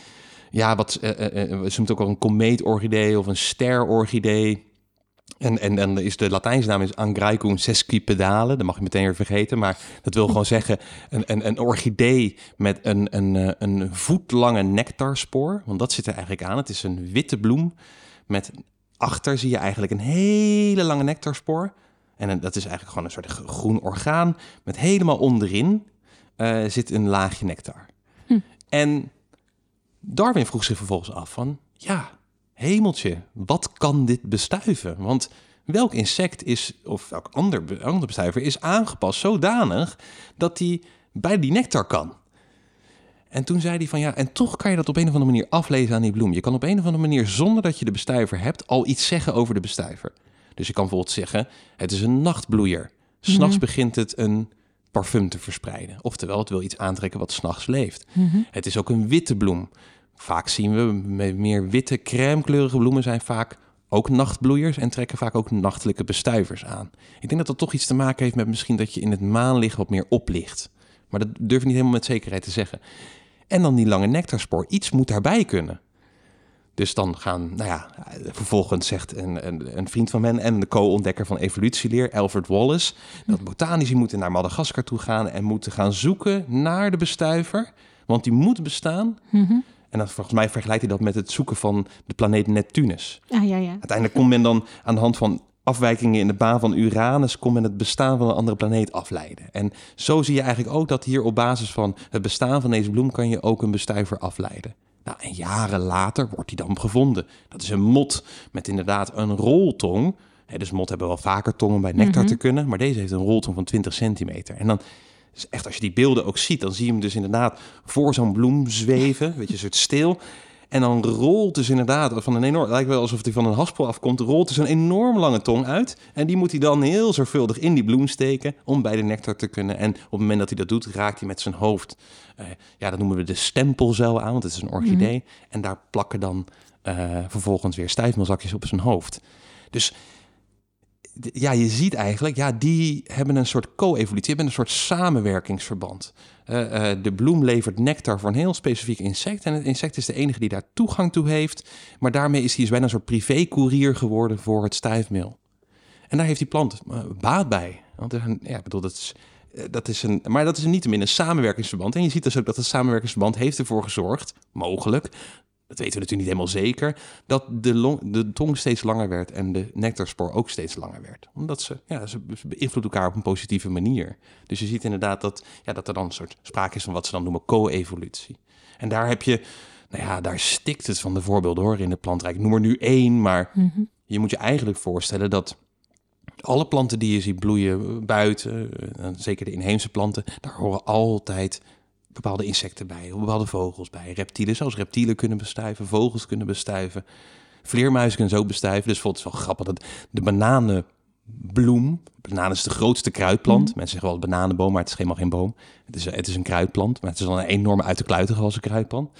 ja, wat eh, eh, ze ook al een komeetorchidee of een sterorchidee. En, en dan is de Latijnse naam is Angraecum sesquipedale. Dat mag je meteen weer vergeten. Maar dat wil gewoon zeggen een, een, een orchidee met een, een, eh, een voetlange nectarspoor. Want dat zit er eigenlijk aan. Het is een witte bloem met achter zie je eigenlijk een hele lange nectarspoor. En dat is eigenlijk gewoon een soort groen orgaan. Met helemaal onderin eh, zit een laagje nectar. Hm. En Darwin vroeg zich vervolgens af van... Ja, hemeltje, wat kan dit bestuiven? Want welk insect is, of welk ander, ander bestuiver is aangepast zodanig dat hij bij die nectar kan? En toen zei hij van ja, en toch kan je dat op een of andere manier aflezen aan die bloem. Je kan op een of andere manier, zonder dat je de bestuiver hebt, al iets zeggen over de bestuiver. Dus je kan bijvoorbeeld zeggen, het is een nachtbloeier. S'nachts Mhm. begint het een parfum te verspreiden. Oftewel, het wil iets aantrekken wat s'nachts leeft. Mhm. Het is ook een witte bloem. Vaak zien we meer witte, crèmekleurige bloemen zijn vaak ook nachtbloeiers en trekken vaak ook nachtelijke bestuivers aan. Ik denk dat dat toch iets te maken heeft met misschien dat je in het maanlicht wat meer oplicht. Maar dat durf ik niet helemaal met zekerheid te zeggen. En dan die lange nectarspoor. Iets moet daarbij kunnen. Dus dan gaan, nou ja, vervolgens zegt een, een, een vriend van men en de co-ontdekker van evolutieleer, Alfred Wallace, dat botanici moeten naar Madagaskar toe gaan en moeten gaan zoeken naar de bestuiver. Want die moet bestaan. Mhm. En dan, volgens mij vergelijkt hij dat met het zoeken van de planeet Neptunus. Ah, ja, ja. Uiteindelijk kon men dan aan de hand van afwijkingen in de baan van Uranus... kon men het bestaan van een andere planeet afleiden. En zo zie je eigenlijk ook dat hier op basis van het bestaan van deze bloem... kan je ook een bestuiver afleiden. Nou, en jaren later wordt die dan gevonden. Dat is een mot met inderdaad een roltong. Hè, dus mot hebben wel vaker tongen bij nectar Mhm. te kunnen... maar deze heeft een roltong van 20 centimeter. En dan is echt, als je die beelden ook ziet... dan zie je hem dus inderdaad voor zo'n bloem zweven. weet je, een soort stil... En dan rolt dus inderdaad van een enorm... Het lijkt wel alsof hij van een haspel afkomt. Rolt dus een enorm lange tong uit. En die moet hij dan heel zorgvuldig in die bloem steken... om bij de nectar te kunnen. En op het moment dat hij dat doet, raakt hij met zijn hoofd... eh, ja, dat noemen we de stempelcel aan, want het is een orchidee. En daar plakken dan eh, vervolgens weer stijfmeelzakjes op zijn hoofd. Dus ja, je ziet eigenlijk, ja, die hebben een soort co-evolutie, hebben een soort samenwerkingsverband. Eh, eh, de bloem levert nectar voor een heel specifiek insect. En het insect is de enige die daar toegang toe heeft. Maar daarmee is hij dus bijna een soort privé-courier geworden voor het stijfmeel. En daar heeft die plant eh, baat bij. Want ja, bedoel, dat is, dat is een, maar dat is niettemin een samenwerkingsverband. En je ziet dus ook dat het samenwerkingsverband heeft ervoor gezorgd, mogelijk, dat weten we natuurlijk niet helemaal zeker, dat de, long, de tong steeds langer werd en de nectarspoor ook steeds langer werd. Omdat ze, ja, ze, beïnvloeden elkaar op een positieve manier. Dus je ziet inderdaad dat, ja, dat er dan een soort sprake is van wat ze dan noemen co-evolutie. En daar heb je, nou ja, daar stikt het van de voorbeelden hoor in het plantrijk. Ik noem er nu één, maar Mhm. je moet je eigenlijk voorstellen dat alle planten die je ziet bloeien buiten, eh, zeker de inheemse planten, daar horen altijd bepaalde insecten bij, bepaalde vogels bij, reptielen. Zelfs reptielen kunnen bestuiven, vogels kunnen bestuiven, vleermuizen kunnen ook bestuiven. Dus bijvoorbeeld het wel grappig dat de bananenbloem, banaan is de grootste kruidplant. Mhm. Mensen zeggen wel bananenboom, maar het is helemaal geen boom. Het is, het is een kruidplant, maar het is wel een enorme uit de kluiten gewassen kruidplant.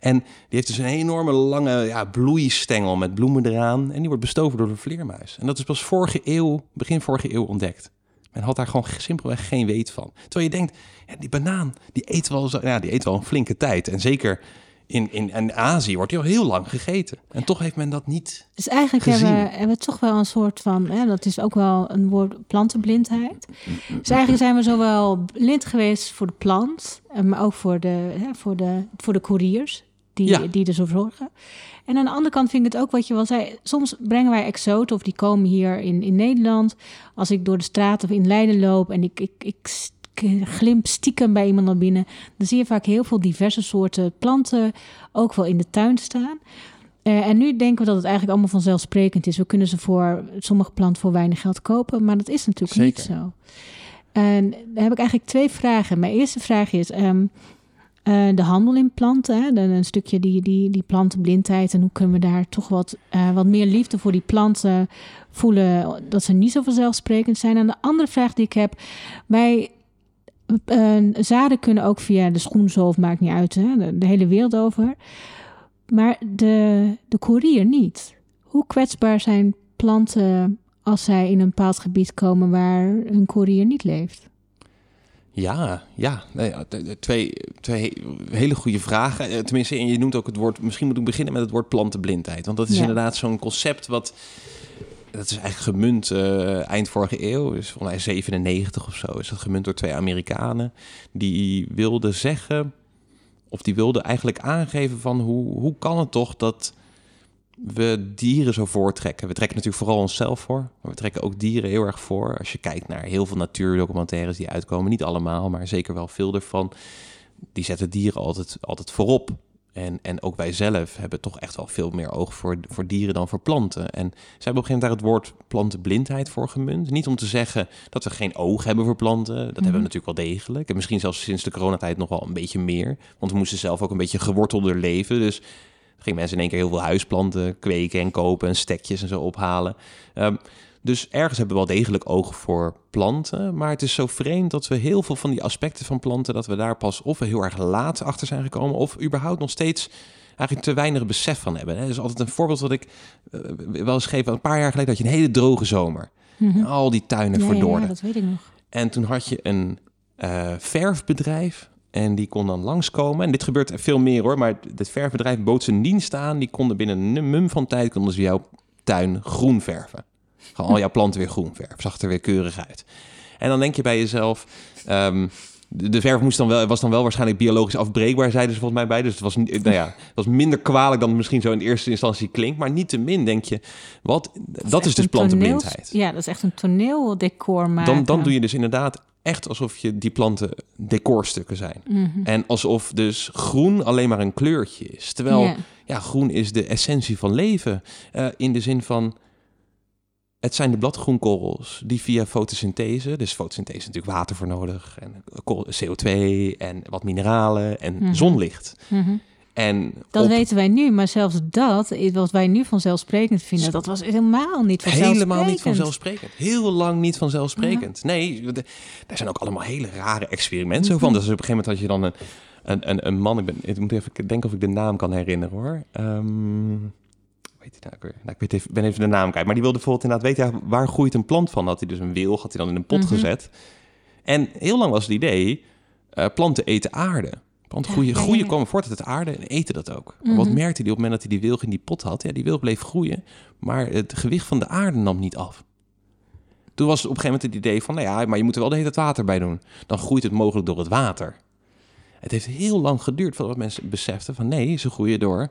En die heeft dus een enorme lange ja, bloeistengel met bloemen eraan. En die wordt bestoven door de vleermuis. En dat is pas vorige eeuw, begin vorige eeuw ontdekt. Men had daar gewoon simpelweg geen weet van. Terwijl je denkt, ja, die banaan, die eet, wel zo, ja, die eet wel een flinke tijd. En zeker in, in, in Azië wordt die al heel lang gegeten. En toch heeft men dat niet. Dus eigenlijk Gezien. hebben, we- hebben we toch wel een soort van, hè, dat is ook wel een woord, plantenblindheid. Dus eigenlijk zijn we zowel blind geweest voor de plant, eh, maar ook voor de, hè, voor de, voor de couriers die, Ja. die ervoor zorgen. En aan de andere kant vind ik het ook wat je wel zei. Soms brengen wij exoten of die komen hier in, in Nederland. Als ik door de straat of in Leiden loop en ik, ik, ik, glimp stiekem bij iemand naar binnen, dan zie je vaak heel veel diverse soorten planten ook wel in de tuin staan. Eh, en nu denken we dat het eigenlijk allemaal vanzelfsprekend is. We kunnen ze voor sommige planten voor weinig geld kopen, maar dat is natuurlijk niet zo. En daar heb ik eigenlijk twee vragen. Mijn eerste vraag is: ehm, eh, de handel in planten, hè, een stukje die, die, die plantenblindheid en hoe kunnen we daar toch wat, uh, wat meer liefde voor die planten voelen, dat ze niet zo vanzelfsprekend zijn. En de andere vraag die ik heb, wij uh, zaden kunnen ook via de schoenzool, maakt niet uit, hè, de, hele wereld over, maar de, de koerier niet. Hoe kwetsbaar zijn planten als zij in een bepaald gebied komen waar een koerier niet leeft? Ja, ja. Twee, twee hele goede vragen. Eh, tenminste, en je noemt ook het woord... Misschien moet ik beginnen met het woord plantenblindheid. Want dat is inderdaad zo'n concept wat... Dat is eigenlijk gemunt uh, eind vorige eeuw. Dus volgens mij 97 of zo is dat gemunt door twee Amerikanen. Die wilden zeggen... Of die wilden eigenlijk aangeven van... Hoe, hoe kan het toch dat we dieren zo voortrekken. We trekken natuurlijk vooral onszelf voor, maar we trekken ook dieren heel erg voor. Als je kijkt naar heel veel natuurdocumentaires die uitkomen, niet allemaal, maar zeker wel veel ervan, die zetten dieren altijd, altijd voorop. En, en ook wij zelf hebben toch echt wel veel meer oog voor, voor dieren dan voor planten. En ze hebben op een gegeven moment daar het woord plantenblindheid voor gemunt. Niet om te zeggen dat we geen oog hebben voor planten. Dat hebben we mhm. natuurlijk wel degelijk. En misschien zelfs sinds de coronatijd nog wel een beetje meer. Want we moesten zelf ook een beetje gewortelder leven. Dus gingen mensen in één keer heel veel huisplanten kweken en kopen en stekjes en zo ophalen. Um, dus ergens hebben we wel degelijk oog voor planten. Maar het is zo vreemd dat we heel veel van die aspecten van planten, dat we daar pas of we heel erg laat achter zijn gekomen, of überhaupt nog steeds eigenlijk te weinig besef van hebben. Dat is altijd een voorbeeld wat ik uh, wel eens geef. Een paar jaar geleden had je een hele droge zomer. Mm Al die tuinen ja, verdorden. Ja, dat weet ik nog. En toen had je een uh, verfbedrijf en die kon dan langskomen. En dit gebeurt veel meer hoor. Maar het verfbedrijf bood zijn dienst aan. Die konden binnen een mum van tijd konden ze jouw tuin groen verven. Gewoon al jouw planten weer groen verven. Zag er weer keurig uit. En dan denk je bij jezelf... Um, de verf moest dan wel, was dan wel waarschijnlijk biologisch afbreekbaar, zeiden ze volgens mij bij. Dus het was, nou ja, het was minder kwalijk dan het misschien zo in eerste instantie klinkt. Maar niet te min denk je, wat, dat, is, dus plantenblindheid. ja, dat is echt een toneeldecor maken. Dan, dan doe je dus inderdaad echt alsof je die planten decorstukken zijn. Mhm. En alsof dus groen alleen maar een kleurtje is. Terwijl ja, groen is de essentie van leven. Uh, in de zin van, het zijn de bladgroenkorrels die via fotosynthese, dus fotosynthese is natuurlijk water voor nodig, en CO2 en wat mineralen en mhm. zonlicht. Mm en dat weten wij nu, maar zelfs dat, wat wij nu vanzelfsprekend vinden, dat was helemaal niet vanzelfsprekend. Helemaal niet vanzelfsprekend. Heel lang niet vanzelfsprekend. Nee, daar zijn ook allemaal hele rare experimenten zo van. Dus op een gegeven moment had je dan een, een, een, een man, ik, ben, ik moet even denken of ik de naam kan herinneren hoor. Um, weet hij nou weer? Nou, ik weet even, ben even de naam kwijt. Maar die wilde bijvoorbeeld inderdaad weten, ja, waar groeit een plant van? Had hij dus een wil, had hij dan in een pot mhm. gezet. En heel lang was het idee, uh, planten eten aarde. Want groeien, groeien komen voort uit het aarde en eten dat ook. Maar wat mhm. merkte hij op het moment dat hij die wilg in die pot had? Ja, die wilg bleef groeien, maar het gewicht van de aarde nam niet af. Toen was het op een gegeven moment het idee van, nou ja, maar je moet er wel de hele tijd water bij doen. Dan groeit het mogelijk door het water. Het heeft heel lang geduurd voordat mensen beseften van, nee, ze groeien door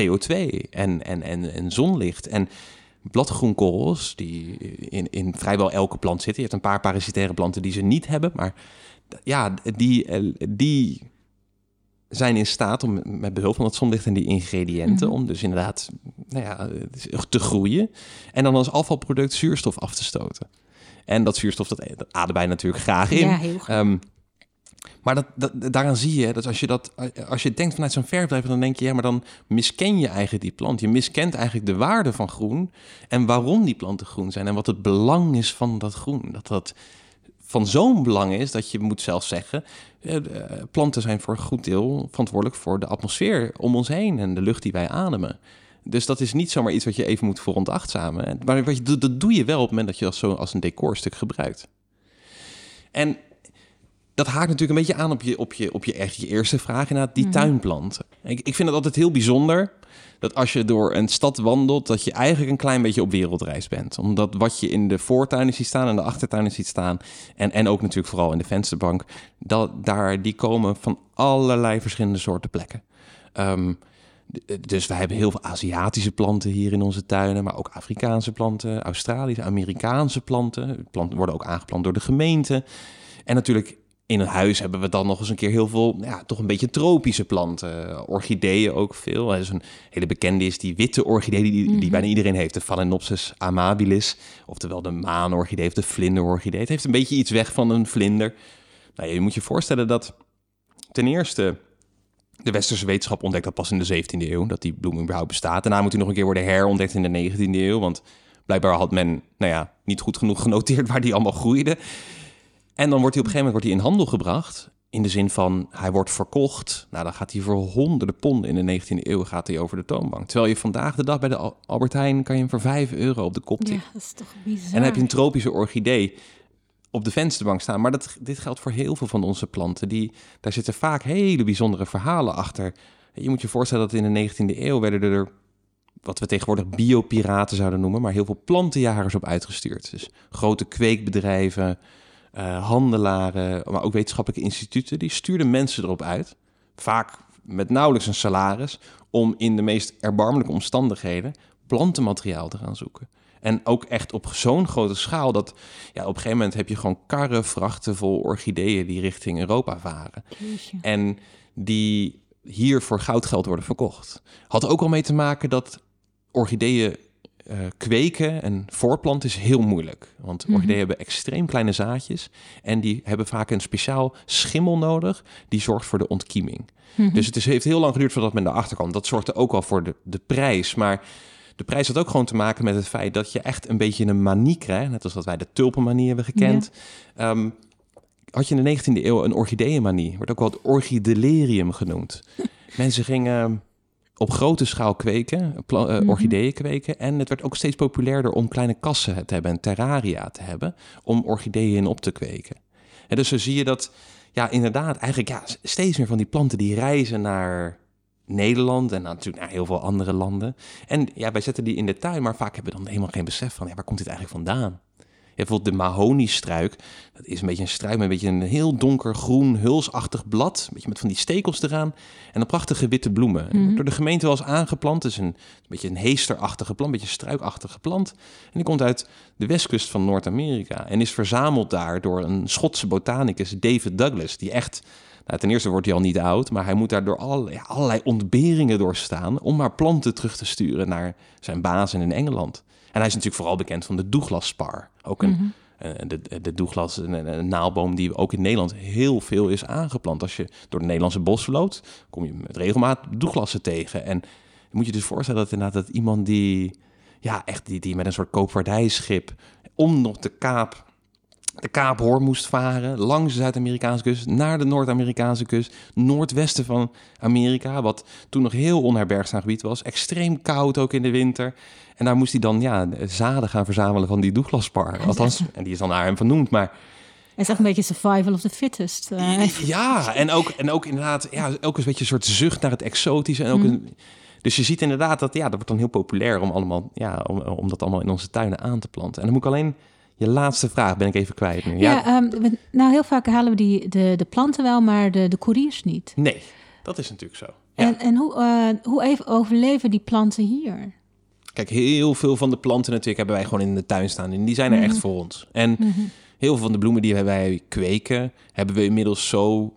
CO2 en, en, en, en zonlicht. En bladgroenkorrels, die in, in vrijwel elke plant zitten. Je hebt een paar parasitaire planten die ze niet hebben, maar ja, die, eh, die zijn in staat om met behulp van het zonlicht en die ingrediënten, mhm. om dus inderdaad nou ja, te groeien. En dan als afvalproduct zuurstof af te stoten. En dat zuurstof, dat, dat ademen wij natuurlijk graag in. Ja, heel um, maar dat, dat, daaraan zie je dat als je, dat, als je denkt vanuit zo'n verfbedrijf, dan denk je, ja, maar dan misken je eigenlijk die plant. Je miskent eigenlijk de waarde van groen en waarom die planten groen zijn en wat het belang is van dat groen. Dat dat van zo'n belang is dat je moet zelf zeggen, planten zijn voor een goed deel verantwoordelijk voor de atmosfeer om ons heen en de lucht die wij ademen. Dus dat is niet zomaar iets wat je even moet veronachtzamen. Maar wat je, dat doe je wel op het moment dat je dat zo als een decorstuk gebruikt. En dat haakt natuurlijk een beetje aan op je, op je, op je, echt je eerste vraag, inderdaad, die mm tuinplanten. Ik, ik vind het altijd heel bijzonder dat als je door een stad wandelt, dat je eigenlijk een klein beetje op wereldreis bent. Omdat wat je in de voortuinen ziet staan en de achtertuinen ziet staan, en, en ook natuurlijk vooral in de vensterbank, dat, daar, die komen van allerlei verschillende soorten plekken. Um, dus wij hebben heel veel Aziatische planten hier in onze tuinen, maar ook Afrikaanse planten, Australische, Amerikaanse planten. Planten worden ook aangeplant door de gemeente. En natuurlijk in een huis hebben we dan nog eens een keer heel veel, ja, toch een beetje tropische planten. Orchideeën ook veel. Dus een hele bekende is die witte orchidee die, die Mhm. bijna iedereen heeft. De Phalaenopsis amabilis. Oftewel de maanorchidee of de vlinderorchidee. Het heeft een beetje iets weg van een vlinder. Nou, je moet je voorstellen dat ten eerste de westerse wetenschap ontdekt dat pas in de 17e eeuw, dat die bloem überhaupt bestaat. Daarna moet hij nog een keer worden herontdekt in de 19e eeuw, want blijkbaar had men, nou ja, niet goed genoeg genoteerd waar die allemaal groeide. En dan wordt hij op een gegeven moment wordt hij in handel gebracht, in de zin van hij wordt verkocht. Nou, dan gaat hij voor honderden ponden in de 19e eeuw gaat hij over de toonbank. Terwijl je vandaag de dag bij de Al- Albert Heijn kan je hem voor 5 euro op de kop Ja, tikken. dat is toch bizar. En dan heb je een tropische orchidee op de vensterbank staan. Maar dat, dit geldt voor heel veel van onze planten. Die, daar zitten vaak hele bijzondere verhalen achter. Je moet je voorstellen dat in de 19e eeuw werden er wat we tegenwoordig biopiraten zouden noemen, maar heel veel plantenjagers op uitgestuurd. Dus grote kweekbedrijven, eh, handelaren, maar ook wetenschappelijke instituten, die stuurden mensen erop uit, vaak met nauwelijks een salaris, om in de meest erbarmelijke omstandigheden plantenmateriaal te gaan zoeken. En ook echt op zo'n grote schaal dat ja, op een gegeven moment heb je gewoon karren, vrachten vol orchideeën die richting Europa varen. Jeetje. En die hier voor goudgeld worden verkocht. Had ook al mee te maken dat orchideeën eh, kweken en voortplanten is heel moeilijk. Want Mhm. orchideeën hebben extreem kleine zaadjes. En die hebben vaak een speciaal schimmel nodig. Die zorgt voor de ontkieming. Mhm. Dus het is, heeft heel lang geduurd voordat men erachter kwam. Dat zorgde ook wel voor de, de prijs. Maar de prijs had ook gewoon te maken met het feit dat je echt een beetje een manie krijgt. Net als dat wij de tulpenmanie hebben gekend. Ehm, had je in de 19e eeuw een orchideeënmanie. Wordt ook wel het orchidelerium genoemd. Mensen gingen op grote schaal kweken, pla- eh, Mhm. orchideeën kweken. En het werd ook steeds populairder om kleine kassen te hebben en terraria te hebben. Om orchideeën in op te kweken. En dus zo zie je dat, ja, inderdaad, eigenlijk ja, steeds meer van die planten die reizen naar Nederland en natuurlijk naar heel veel andere landen. En ja, wij zetten die in de tuin, maar vaak hebben we dan helemaal geen besef van, ja, waar komt dit eigenlijk vandaan? Bijvoorbeeld de mahoniestruik. Dat is een beetje een struik met een beetje een heel donker groen hulsachtig blad. Een beetje met van die stekels eraan. En dan prachtige witte bloemen. En wordt door de gemeente wel eens aangeplant. Het is een, een beetje een heesterachtige plant, een beetje een struikachtige plant. En die komt uit de westkust van Noord-Amerika. En is verzameld daar door een Schotse botanicus, David Douglas. Die echt, nou, ten eerste wordt hij al niet oud. Maar hij moet daar door allerlei, allerlei ontberingen doorstaan. Om maar planten terug te sturen naar zijn bazen in Engeland. En hij is natuurlijk vooral bekend van de Douglas-spar. Ook een, Mhm. eh, de, de Douglas, een, een, naalboom die ook in Nederland heel veel is aangeplant. Als je door de Nederlandse bos loopt, kom je met regelmaat Douglassen tegen. En je moet je dus voorstellen dat inderdaad dat iemand die, ja, echt die, die met een soort koopvaardijschip om nog de Kaap, de Kaaphoorn moest varen, langs de Zuid-Amerikaanse kust, naar de Noord-Amerikaanse kust, noordwesten van Amerika, wat toen nog heel onherbergzaam gebied was, extreem koud ook in de winter. En daar moest hij dan ja, zaden gaan verzamelen van die Douglaspar. Althans, en die is dan naar hem vernoemd, maar Het is echt een beetje survival of the fittest. eh. ja, en ook, en ook inderdaad, ja, ook een beetje een soort zucht naar het exotische. En ook een, dus je ziet inderdaad dat, ja, dat wordt dan heel populair om, allemaal, ja, om, om dat allemaal in onze tuinen aan te planten. En dan moet ik alleen, je laatste vraag ben ik even kwijt nu. ja, ehm, we- nou heel vaak halen we die, de, de planten wel, maar de, de koeriers niet. Nee, dat is natuurlijk zo. Ja. En, en hoe, eh, hoe even overleven die planten hier? Kijk, heel veel van de planten natuurlijk hebben wij gewoon in de tuin staan. En die zijn er Mhm. echt voor ons. En heel veel van de bloemen die wij kweken, hebben we inmiddels zo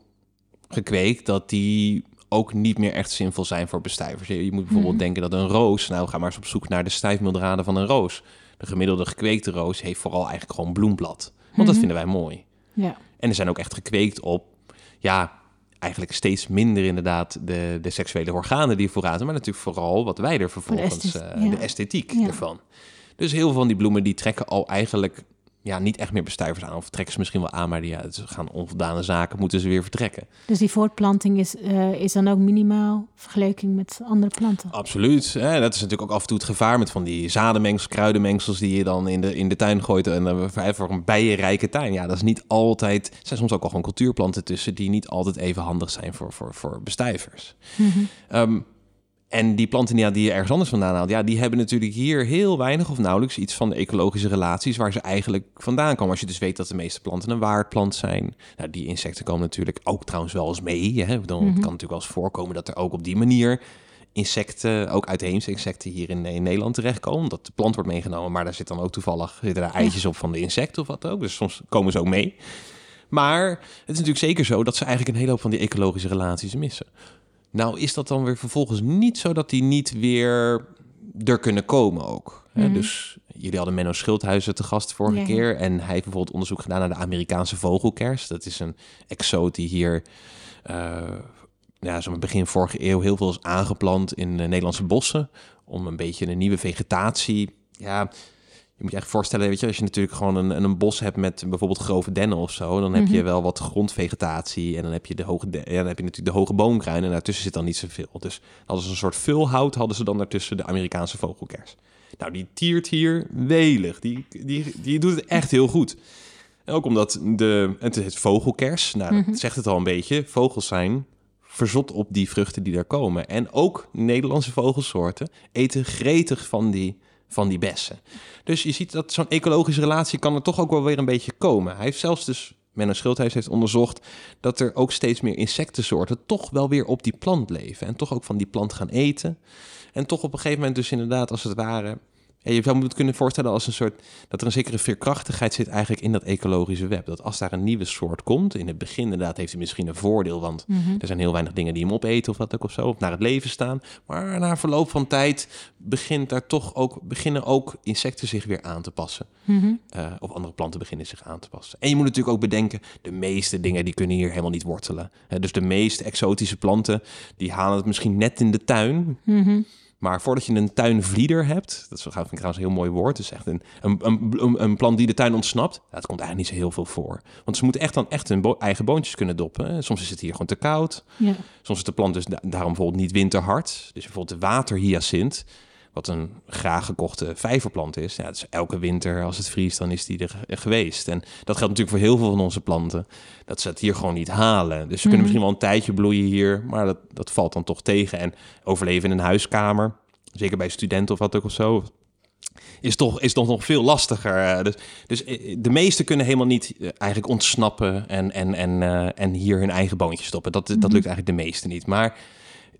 gekweekt dat die ook niet meer echt zinvol zijn voor bestuivers. Je, je moet bijvoorbeeld Mhm. denken dat een roos, nou ga maar eens op zoek naar de stijfmildraden van een roos. De gemiddelde gekweekte roos heeft vooral eigenlijk gewoon bloemblad. Want dat Mhm. vinden wij mooi. Ja. En er zijn ook echt gekweekt op, ja, eigenlijk steeds minder inderdaad de, de seksuele organen die vooruit, maar natuurlijk vooral wat wij er vervolgens, esthetiek, eh, ja. de esthetiek Ja. ervan. Dus heel veel van die bloemen die trekken al eigenlijk ja, niet echt meer bestuivers aan. Of trekken ze misschien wel aan, maar die, ja, ze gaan onvoldane zaken, moeten ze weer vertrekken. Dus die voortplanting is, eh, is dan ook minimaal vergeleken met andere planten. Absoluut. Hè? Dat is natuurlijk ook af en toe het gevaar met van die zadenmengsels, kruidenmengsels die je dan in de, in de tuin gooit. En dan voor- voor een bijenrijke tuin. Ja, dat is niet altijd. Er zijn soms ook al gewoon cultuurplanten tussen die niet altijd even handig zijn voor, voor, voor bestuivers. Mhm. Ehm, en die planten ja, die je ergens anders vandaan haalt, ja, die hebben natuurlijk hier heel weinig of nauwelijks iets van de ecologische relaties waar ze eigenlijk vandaan komen. Als je dus weet dat de meeste planten een waardplant zijn. Nou, die insecten komen natuurlijk ook trouwens wel eens mee. Hè? Dan Mhm. kan natuurlijk wel eens voorkomen dat er ook op die manier insecten, ook uitheemse insecten hier in, in Nederland terechtkomen. Dat de plant wordt meegenomen, maar daar zit dan ook toevallig zitten daar eitjes op van de insecten of wat ook. Dus soms komen ze ook mee. Maar het is natuurlijk zeker zo dat ze eigenlijk een hele hoop van die ecologische relaties missen. Nou is dat dan weer vervolgens niet zo dat die niet weer er kunnen komen ook. Hè? Mhm. Dus jullie hadden Menno Schildhuizen te gast vorige Ja. keer. En hij heeft bijvoorbeeld onderzoek gedaan naar de Amerikaanse vogelkers. Dat is een exoot die hier... eh ja, zo'n begin vorige eeuw heel veel is aangeplant in de Nederlandse bossen. Om een beetje een nieuwe vegetatie. Ja, je moet je echt voorstellen, weet je, als je natuurlijk gewoon een, een bos hebt met bijvoorbeeld grove dennen of zo, dan heb je Mhm. wel wat grondvegetatie en dan heb je de hoge, de- ja, dan heb je natuurlijk de hoge boomkruin en daartussen zit dan niet zoveel. Dus hadden ze een soort vulhout, hadden ze dan daartussen de Amerikaanse vogelkers. Nou, die tiert hier welig. Die, die, die doet het echt heel goed. En ook omdat de, het is vogelkers, nou, Mhm. dat zegt het al een beetje. Vogels zijn verzot op die vruchten die daar komen. En ook Nederlandse vogelsoorten eten gretig van die, van die bessen. Dus je ziet dat zo'n ecologische relatie kan er toch ook wel weer een beetje komen. Hij heeft zelfs dus, Menno Schildhuis heeft onderzocht... dat er ook steeds meer insectensoorten toch wel weer op die plant leven. En toch ook van die plant gaan eten. En toch op een gegeven moment dus inderdaad als het ware... Ja, je zou het kunnen voorstellen als een soort... dat er een zekere veerkrachtigheid zit eigenlijk in dat ecologische web. Dat als daar een nieuwe soort komt... in het begin inderdaad heeft hij misschien een voordeel... want Mhm. er zijn heel weinig dingen die hem opeten of wat ook of zo, of naar het leven staan. Maar na verloop van tijd begint daar toch ook, beginnen ook insecten zich weer aan te passen. Mhm. Eh, of andere planten beginnen zich aan te passen. En je moet natuurlijk ook bedenken, de meeste dingen die kunnen hier helemaal niet wortelen. Dus de meest exotische planten, die halen het misschien net in de tuin. Mhm. Maar voordat je een tuinvlieder hebt, dat is, vind ik trouwens een heel mooi woord, dus echt een, een, een, een- plant die de tuin ontsnapt, dat komt eigenlijk niet zo heel veel voor. Want ze moeten echt dan echt hun bo- eigen boontjes kunnen doppen. Soms is het hier gewoon te koud, Ja. Soms is de plant dus da- daarom bijvoorbeeld niet winterhard. Dus bijvoorbeeld de waterhyacint, wat een graag gekochte vijverplant is. Ja, dus elke winter als het vriest, dan is die er ge- geweest. En dat geldt natuurlijk voor heel veel van onze planten. Dat ze het hier gewoon niet halen. Dus ze kunnen Mhm. misschien wel een tijdje bloeien hier, maar dat, dat valt dan toch tegen. En overleven in een huiskamer, zeker bij studenten of wat ook of zo, is toch, is toch nog veel lastiger. Eh, Dus, dus eh, de meesten kunnen helemaal niet eh, eigenlijk ontsnappen en, en, en, en hier hun eigen boontjes stoppen. Dat, dat Mhm. lukt eigenlijk de meeste niet. Maar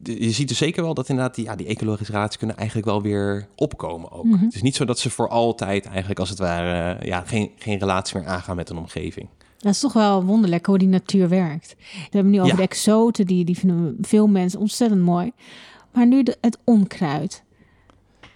je ziet dus zeker wel dat inderdaad die, ja, die ecologische relaties kunnen eigenlijk wel weer opkomen ook. Mhm. Het is niet zo dat ze voor altijd eigenlijk als het ware eh, ja, geen, geen relatie meer aangaan met een omgeving. Dat is toch wel wonderlijk hoe die natuur werkt. We hebben nu over Ja. de exoten, die, die vinden veel mensen ontzettend mooi. Maar nu de, het onkruid.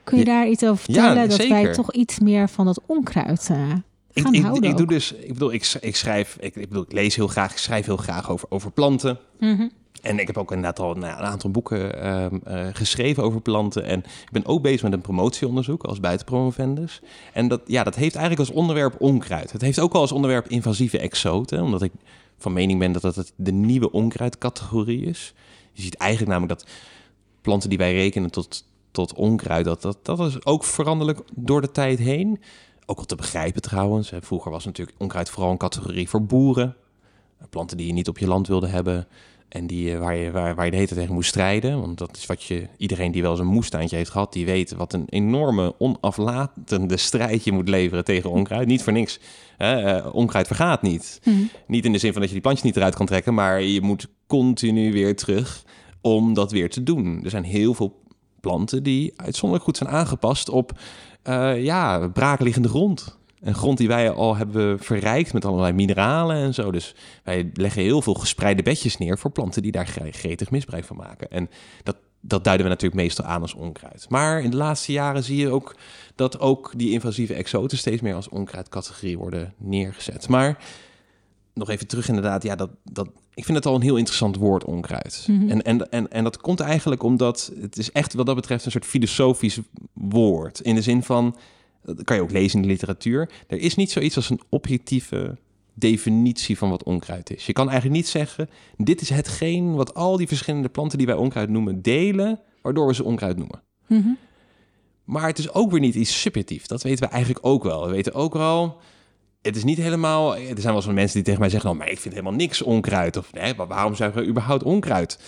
Kun je Ja. daar iets over Ja, vertellen? dat wij toch iets meer van dat onkruid eh, Ik, gaan ik, houden ik doe ook. dus, ik bedoel, ik, ik schrijf, ik, ik bedoel, ik lees heel graag, ik schrijf heel graag over, over planten. Mhm. En ik heb ook inderdaad al nou, een aantal boeken ehm, eh, geschreven over planten. En ik ben ook bezig met een promotieonderzoek als buitenpromovendus. En dat, ja, dat heeft eigenlijk als onderwerp onkruid. Het heeft ook wel als onderwerp invasieve exoten. Omdat ik van mening ben dat dat de nieuwe onkruidcategorie is. Je ziet eigenlijk namelijk dat planten die wij rekenen tot, tot onkruid... Dat, dat, dat is ook veranderlijk door de tijd heen. Ook wel te begrijpen trouwens. Vroeger was natuurlijk onkruid vooral een categorie voor boeren. Planten die je niet op je land wilde hebben... En die, eh, waar, je, waar, waar je de hele tijd tegen moest strijden. Want dat is wat je, iedereen die wel eens een moestuintje heeft gehad, die weet wat een enorme onaflatende strijd je moet leveren tegen onkruid. niet voor niks. Hè? eh, onkruid vergaat niet. Mhm. Niet in de zin van dat je die plantjes niet eruit kan trekken, maar je moet continu weer terug om dat weer te doen. Er zijn heel veel planten die uitzonderlijk goed zijn aangepast op eh, ja, braakliggende grond. Een grond die wij al hebben verrijkt met allerlei mineralen en zo. Dus wij leggen heel veel gespreide bedjes neer voor planten die daar gre- gretig misbruik van maken. En dat, dat duiden we natuurlijk meestal aan als onkruid. Maar in de laatste jaren zie je ook dat ook die invasieve exoten steeds meer als onkruidcategorie worden neergezet. Maar nog even terug inderdaad, ja, dat, dat, ik vind het al een heel interessant woord, onkruid. Mhm. En, en, en, en dat komt eigenlijk omdat het is echt wat dat betreft een soort filosofisch woord. In de zin van, dat kan je ook lezen in de literatuur, er is niet zoiets als een objectieve definitie van wat onkruid is. Je kan eigenlijk niet zeggen, dit is hetgeen wat al die verschillende planten die wij onkruid noemen delen, waardoor we ze onkruid noemen. Mhm. Maar het is ook weer niet iets subjectief. Dat weten we eigenlijk ook wel. We weten ook wel, het is niet helemaal... Er zijn wel eens mensen die tegen mij zeggen... Nou, maar ik vind helemaal niks onkruid. Of nee, waarom zeggen we überhaupt onkruid?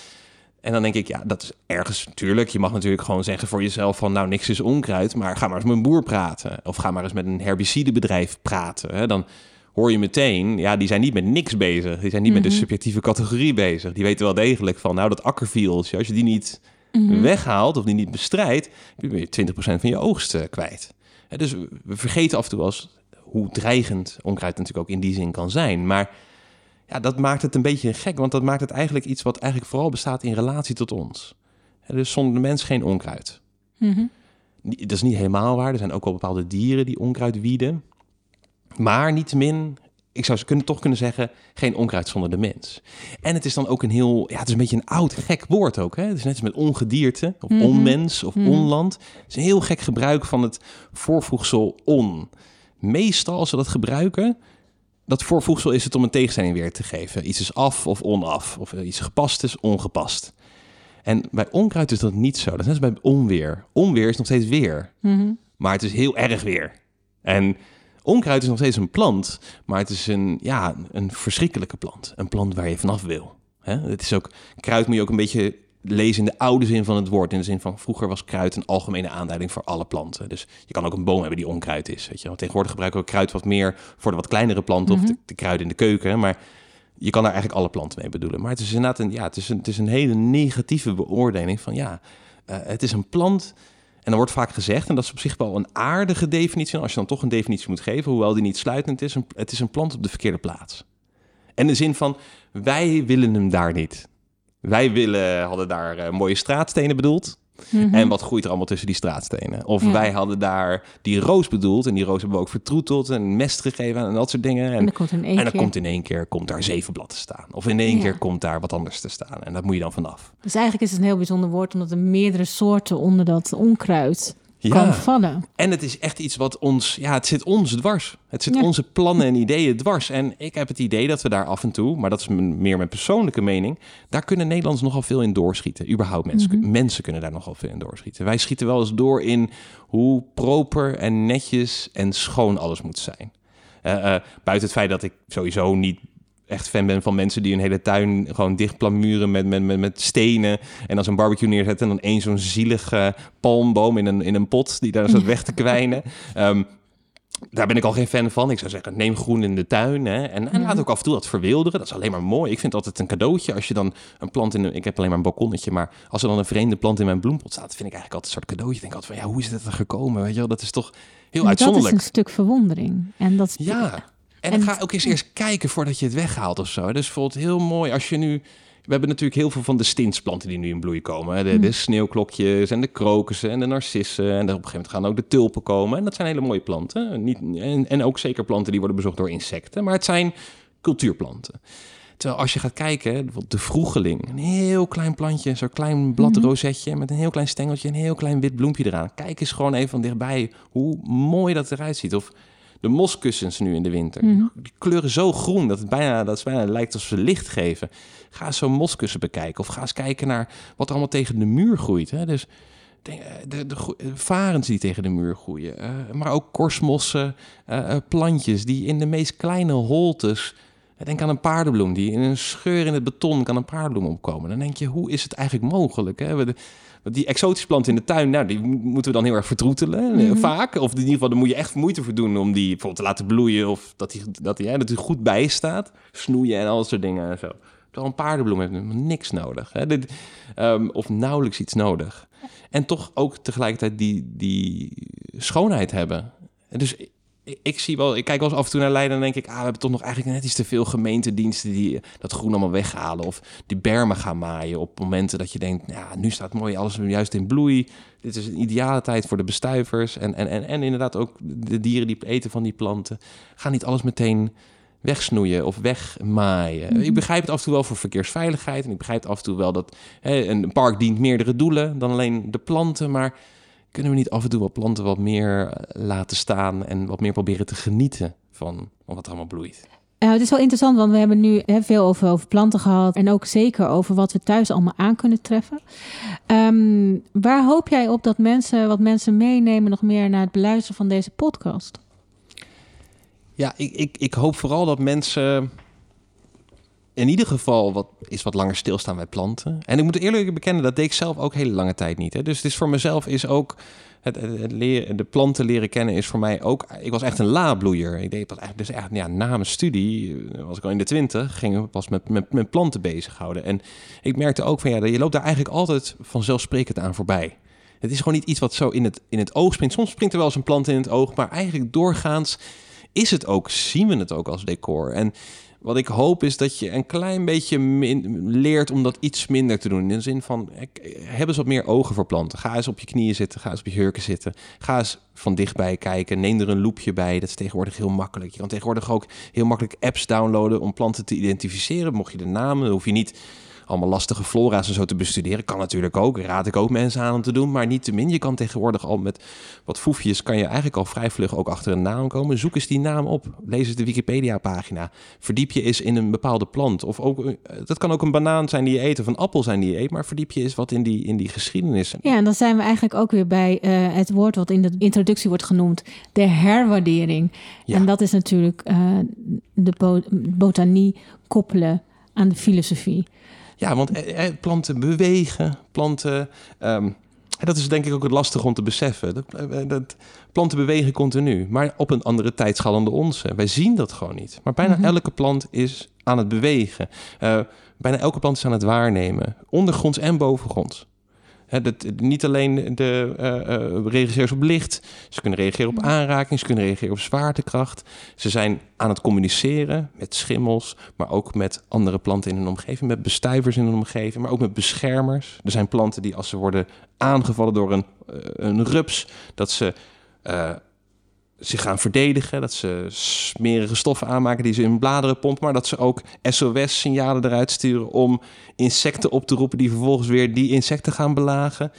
En dan denk ik, ja, dat is ergens natuurlijk. Je mag natuurlijk gewoon zeggen voor jezelf van... nou, niks is onkruid, maar ga maar eens met een boer praten. Of ga maar eens met een herbicidebedrijf praten. Hè? Dan hoor je meteen, ja, die zijn niet met niks bezig. Die zijn niet met de Mhm. subjectieve categorie bezig. Die weten wel degelijk van, nou, dat akkervieltje... als je die niet Mhm. weghaalt of die niet bestrijdt, ben je 20% van je oogst eh, kwijt. Hè, dus we vergeten af en toe eens hoe dreigend onkruid natuurlijk ook in die zin kan zijn. Maar ja, dat maakt het een beetje gek, want dat maakt het eigenlijk iets wat eigenlijk vooral bestaat in relatie tot ons. Dus zonder de mens geen onkruid. Ni- Dat is niet helemaal waar. Er zijn ook wel bepaalde dieren die onkruid wieden. Maar niettemin, ik zou ze kunnen, toch kunnen zeggen, geen onkruid zonder de mens. En het is dan ook een heel, ja, het is een beetje een oud, gek woord ook. Hè? Het is net als met ongedierte, of Mhm. onmens, of Mhm. onland. Het is een heel gek gebruik van het voorvoegsel on. Meestal als we dat gebruiken, dat voorvoegsel is het om een tegenstelling weer te geven. Iets is af of onaf, of iets gepast is ongepast. En bij onkruid is dat niet zo. Dat is net als bij onweer. Onweer is nog steeds weer, Mhm. maar het is heel erg weer. En onkruid is nog steeds een plant, maar het is een, ja, een verschrikkelijke plant. Een plant waar je vanaf wil. Hè? Het is ook, kruid moet je ook een beetje lezen in de oude zin van het woord. In de zin van, vroeger was kruid een algemene aanduiding voor alle planten. Dus je kan ook een boom hebben die onkruid is. Weet je? wel. tegenwoordig gebruiken we kruid wat meer voor de wat kleinere planten... Mhm. of de, de kruiden in de keuken, maar... Je kan daar eigenlijk alle planten mee bedoelen. Maar het is inderdaad een, ja, het is een, het is een hele negatieve beoordeling van ja, eh, het is een plant. En dan wordt vaak gezegd, en dat is op zich wel een aardige definitie, als je dan toch een definitie moet geven, hoewel die niet sluitend is, een, het is een plant op de verkeerde plaats. En de zin van, wij willen hem daar niet. Wij willen, hadden daar eh, mooie straatstenen bedoeld. Mhm. En wat groeit er allemaal tussen die straatstenen? Of Ja. wij hadden daar die roos bedoeld. En die roos hebben we ook vertroeteld en mest gegeven en dat soort dingen. En En, dan komt in één en dan keer. komt in één keer komt daar zeven blad te staan. Of in één Ja. keer komt daar wat anders te staan. En dat moet je dan vanaf. Dus eigenlijk is het een heel bijzonder woord, omdat er meerdere soorten onder dat onkruid kan vallen. En het is echt iets wat ons, ja, het zit ons dwars. Het zit Ja. onze plannen en ideeën dwars. En ik heb het idee dat we daar af en toe, maar dat is meer mijn persoonlijke mening, daar kunnen Nederlanders nogal veel in doorschieten. Überhaupt mensen, Mhm. mensen kunnen daar nogal veel in doorschieten. Wij schieten wel eens door in hoe proper en netjes en schoon alles moet zijn. Eh, eh, buiten het feit dat ik sowieso niet echt fan ben van mensen die een hele tuin gewoon dicht plamuren met, met, met, met stenen. En dan zo'n barbecue neerzetten en dan één zo'n zielige palmboom in een, in een pot die daar staat weg te kwijnen. Ehm, daar ben ik al geen fan van. Ik zou zeggen, neem groen in de tuin. Hè? En, en laat ook af en toe wat verwilderen. Dat is alleen maar mooi. Ik vind altijd een cadeautje als je dan een plant in... Een, ik heb alleen maar een balkonnetje, maar als er dan een vreemde plant in mijn bloempot staat... vind ik eigenlijk altijd een soort cadeautje. Ik denk altijd van, ja, hoe is dit er gekomen? Weet je wel, dat is toch heel Maar dat is uitzonderlijk. een stuk verwondering. En dat Ja, en, En- ga ook eens eerst kijken voordat je het weghaalt of zo. Dus bijvoorbeeld heel mooi als je nu... We hebben natuurlijk heel veel van de stinsplanten die nu in bloei komen. De, Hmm. de sneeuwklokjes en de krokussen en de narcissen. En dan op een gegeven moment gaan ook de tulpen komen. En dat zijn hele mooie planten. Niet, en, en ook zeker planten die worden bezocht door insecten. Maar het zijn cultuurplanten. Terwijl als je gaat kijken, bijvoorbeeld de vroegeling. Een heel klein plantje, zo'n klein bladrozetje... met een heel klein stengeltje, een heel klein wit bloempje eraan. Kijk eens gewoon even van dichtbij hoe mooi dat eruit ziet. Of de moskussens nu in de winter. Mhm. Die kleuren zo groen dat het bijna, dat het bijna lijkt alsof ze licht geven. Ga eens zo'n moskussen bekijken. Of ga eens kijken naar wat er allemaal tegen de muur groeit. Hè? Dus de, de, eh, varens die tegen de muur groeien. eh, maar ook korstmossen, eh, eh, plantjes die in de meest kleine holtes... Denk aan een paardenbloem die in een scheur in het beton kan een paardenbloem opkomen. Dan denk je, hoe is het eigenlijk mogelijk? Hè? We de- want die exotische planten in de tuin, nou, die mo- moeten we dan heel erg vertroetelen, eh, Mhm. vaak. Of in ieder geval, daar moet je echt moeite voor doen om die bijvoorbeeld te laten bloeien. Of dat die, dat die, hè, dat die goed bij staat. Snoeien en al dat soort dingen en zo. Terwijl een paardenbloem heeft niks nodig. Hè? Dit, ehm, of nauwelijks iets nodig. En toch ook tegelijkertijd die, die schoonheid hebben. En dus ik, ik zie wel, ik kijk wel eens af en toe naar Leiden en denk ik, ah, we hebben toch nog eigenlijk net iets te veel gemeentediensten die dat groen allemaal weghalen. Of die bermen gaan maaien op momenten dat je denkt, ja, nu staat mooi alles juist in bloei. Dit is een ideale tijd voor de bestuivers. En, en, en, en inderdaad ook de dieren die eten van die planten. Ga niet alles meteen wegsnoeien of wegmaaien. Mhm. Ik begrijp het af en toe wel voor verkeersveiligheid. En ik begrijp af en toe wel dat hè, een park dient meerdere doelen dan alleen de planten. Maar kunnen we niet af en toe wat planten wat meer eh, laten staan en wat meer proberen te genieten van wat er allemaal bloeit? Nou, het is wel interessant, want we hebben nu hè, veel over, over planten gehad. En ook zeker over wat we thuis allemaal aan kunnen treffen. Ehm, waar hoop jij op dat mensen, wat mensen meenemen nog meer naar het beluisteren van deze podcast? Ja, ik, ik, ik hoop vooral dat mensen in ieder geval wat, is wat langer stilstaan bij planten. En ik moet eerlijk bekennen, dat deed ik zelf ook hele lange tijd niet. Hè. Dus het is voor mezelf is ook... Het, de planten leren kennen is voor mij ook... Ik was echt een labloeier. Ik deed dat eigenlijk dus echt ja, na mijn studie, eh, was ik al in de twintig, ging ik pas met, met, met planten bezighouden. En ik merkte ook van ja, je loopt daar eigenlijk altijd vanzelfsprekend aan voorbij. Het is gewoon niet iets wat zo in het, in het oog springt. Soms springt er wel eens een plant in het oog, maar eigenlijk doorgaans is het ook, zien we het ook als decor. En wat ik hoop is dat je een klein beetje leert om dat iets minder te doen. In de zin van, heb eens wat meer ogen voor planten. Ga eens op je knieën zitten, ga eens op je hurken zitten. Ga eens van dichtbij kijken. Neem er een loepje bij. Dat is tegenwoordig heel makkelijk. Je kan tegenwoordig ook heel makkelijk apps downloaden om planten te identificeren. Mocht je de namen, hoef je niet allemaal lastige flora's en zo te bestuderen. Kan natuurlijk ook, raad ik ook mensen aan om te doen, maar niet te min. Je kan tegenwoordig al met wat foefjes, kan je eigenlijk al vrij vlug ook achter een naam komen. Zoek eens die naam op, lees eens de Wikipedia-pagina. Verdiep je eens in een bepaalde plant. Of ook, eh, dat kan ook een banaan zijn die je eet of een appel zijn die je eet, maar verdiep je eens wat in die, in die geschiedenis. Ja, en dan zijn we eigenlijk ook weer bij uh, het woord wat in de introductie wordt genoemd, de herwaardering. Ja. En dat is natuurlijk uh, de botanie koppelen aan de filosofie. Ja, want eh, eh, planten bewegen, planten. Um, dat is denk ik ook het lastige om te beseffen. Dat, eh, dat, planten bewegen continu, maar op een andere tijdschaal dan de onze. Wij zien dat gewoon niet. Maar bijna mhm. elke plant is aan het bewegen. Uh, bijna elke plant is aan het waarnemen, ondergronds en bovengronds dat, niet alleen de uh, regisseurs op licht, ze kunnen reageren op aanraking, ze kunnen reageren op zwaartekracht. Ze zijn aan het communiceren met schimmels, maar ook met andere planten in hun omgeving, met bestuivers in hun omgeving, maar ook met beschermers. Er zijn planten die als ze worden aangevallen door een, een rups, dat ze zich gaan verdedigen. Dat ze smerige stoffen aanmaken die ze in bladeren pompen. Maar dat ze ook SOS-signalen eruit sturen om insecten op te roepen die vervolgens weer die insecten gaan belagen.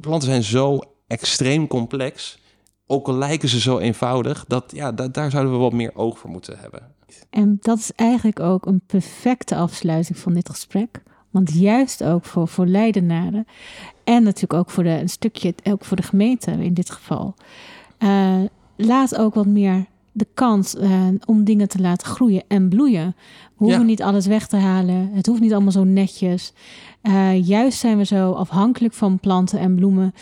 Planten zijn zo extreem complex. Ook al lijken ze zo eenvoudig, dat, ja, daar zouden we wat meer oog voor moeten hebben. En dat is eigenlijk ook een perfecte afsluiting van dit gesprek. Want juist ook voor, voor leidenaren en natuurlijk ook voor de, een stukje ook voor de gemeente in dit geval. Uh, laat ook wat meer de kans uh, om dingen te laten groeien en bloeien. We hoeven niet alles weg te halen. Het hoeft niet allemaal zo netjes. Uh, juist zijn we zo afhankelijk van planten en bloemen.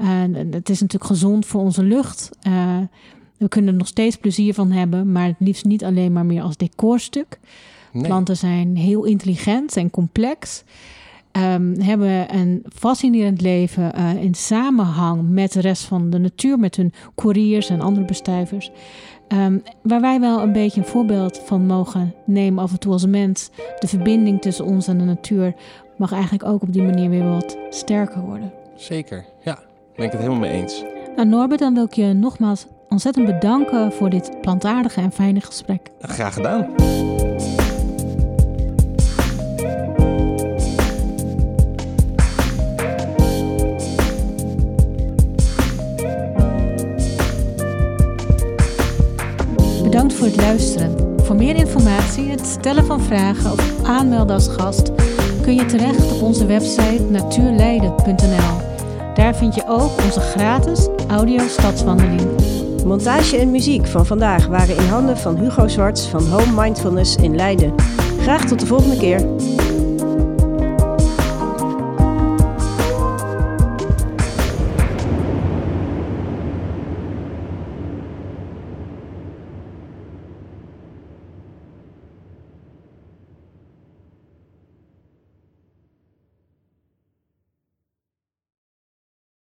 Uh, het is natuurlijk gezond voor onze lucht. we kunnen er nog steeds plezier van hebben, maar het liefst niet alleen maar meer als decorstuk. Planten zijn heel intelligent en complex. Um, hebben een fascinerend leven uh, in samenhang met de rest van de natuur, met hun couriers en andere bestuivers. Um, waar wij wel een beetje een voorbeeld van mogen nemen af en toe als mens. De verbinding tussen ons en de natuur mag eigenlijk ook op die manier weer wat sterker worden. Zeker, ja. Ben ik het helemaal mee eens. Nou Norbert, dan wil ik je nogmaals ontzettend bedanken voor dit plantaardige en fijne gesprek. Graag gedaan. Bedankt voor het luisteren. Voor meer informatie, het stellen van vragen of aanmelden als gast kun je terecht op onze website natuurleiden.nl. Daar vind je ook onze gratis audio stadswandeling. Montage en muziek van vandaag waren in handen van Hugo Zwarts van Home Mindfulness in Leiden. Graag tot de volgende keer.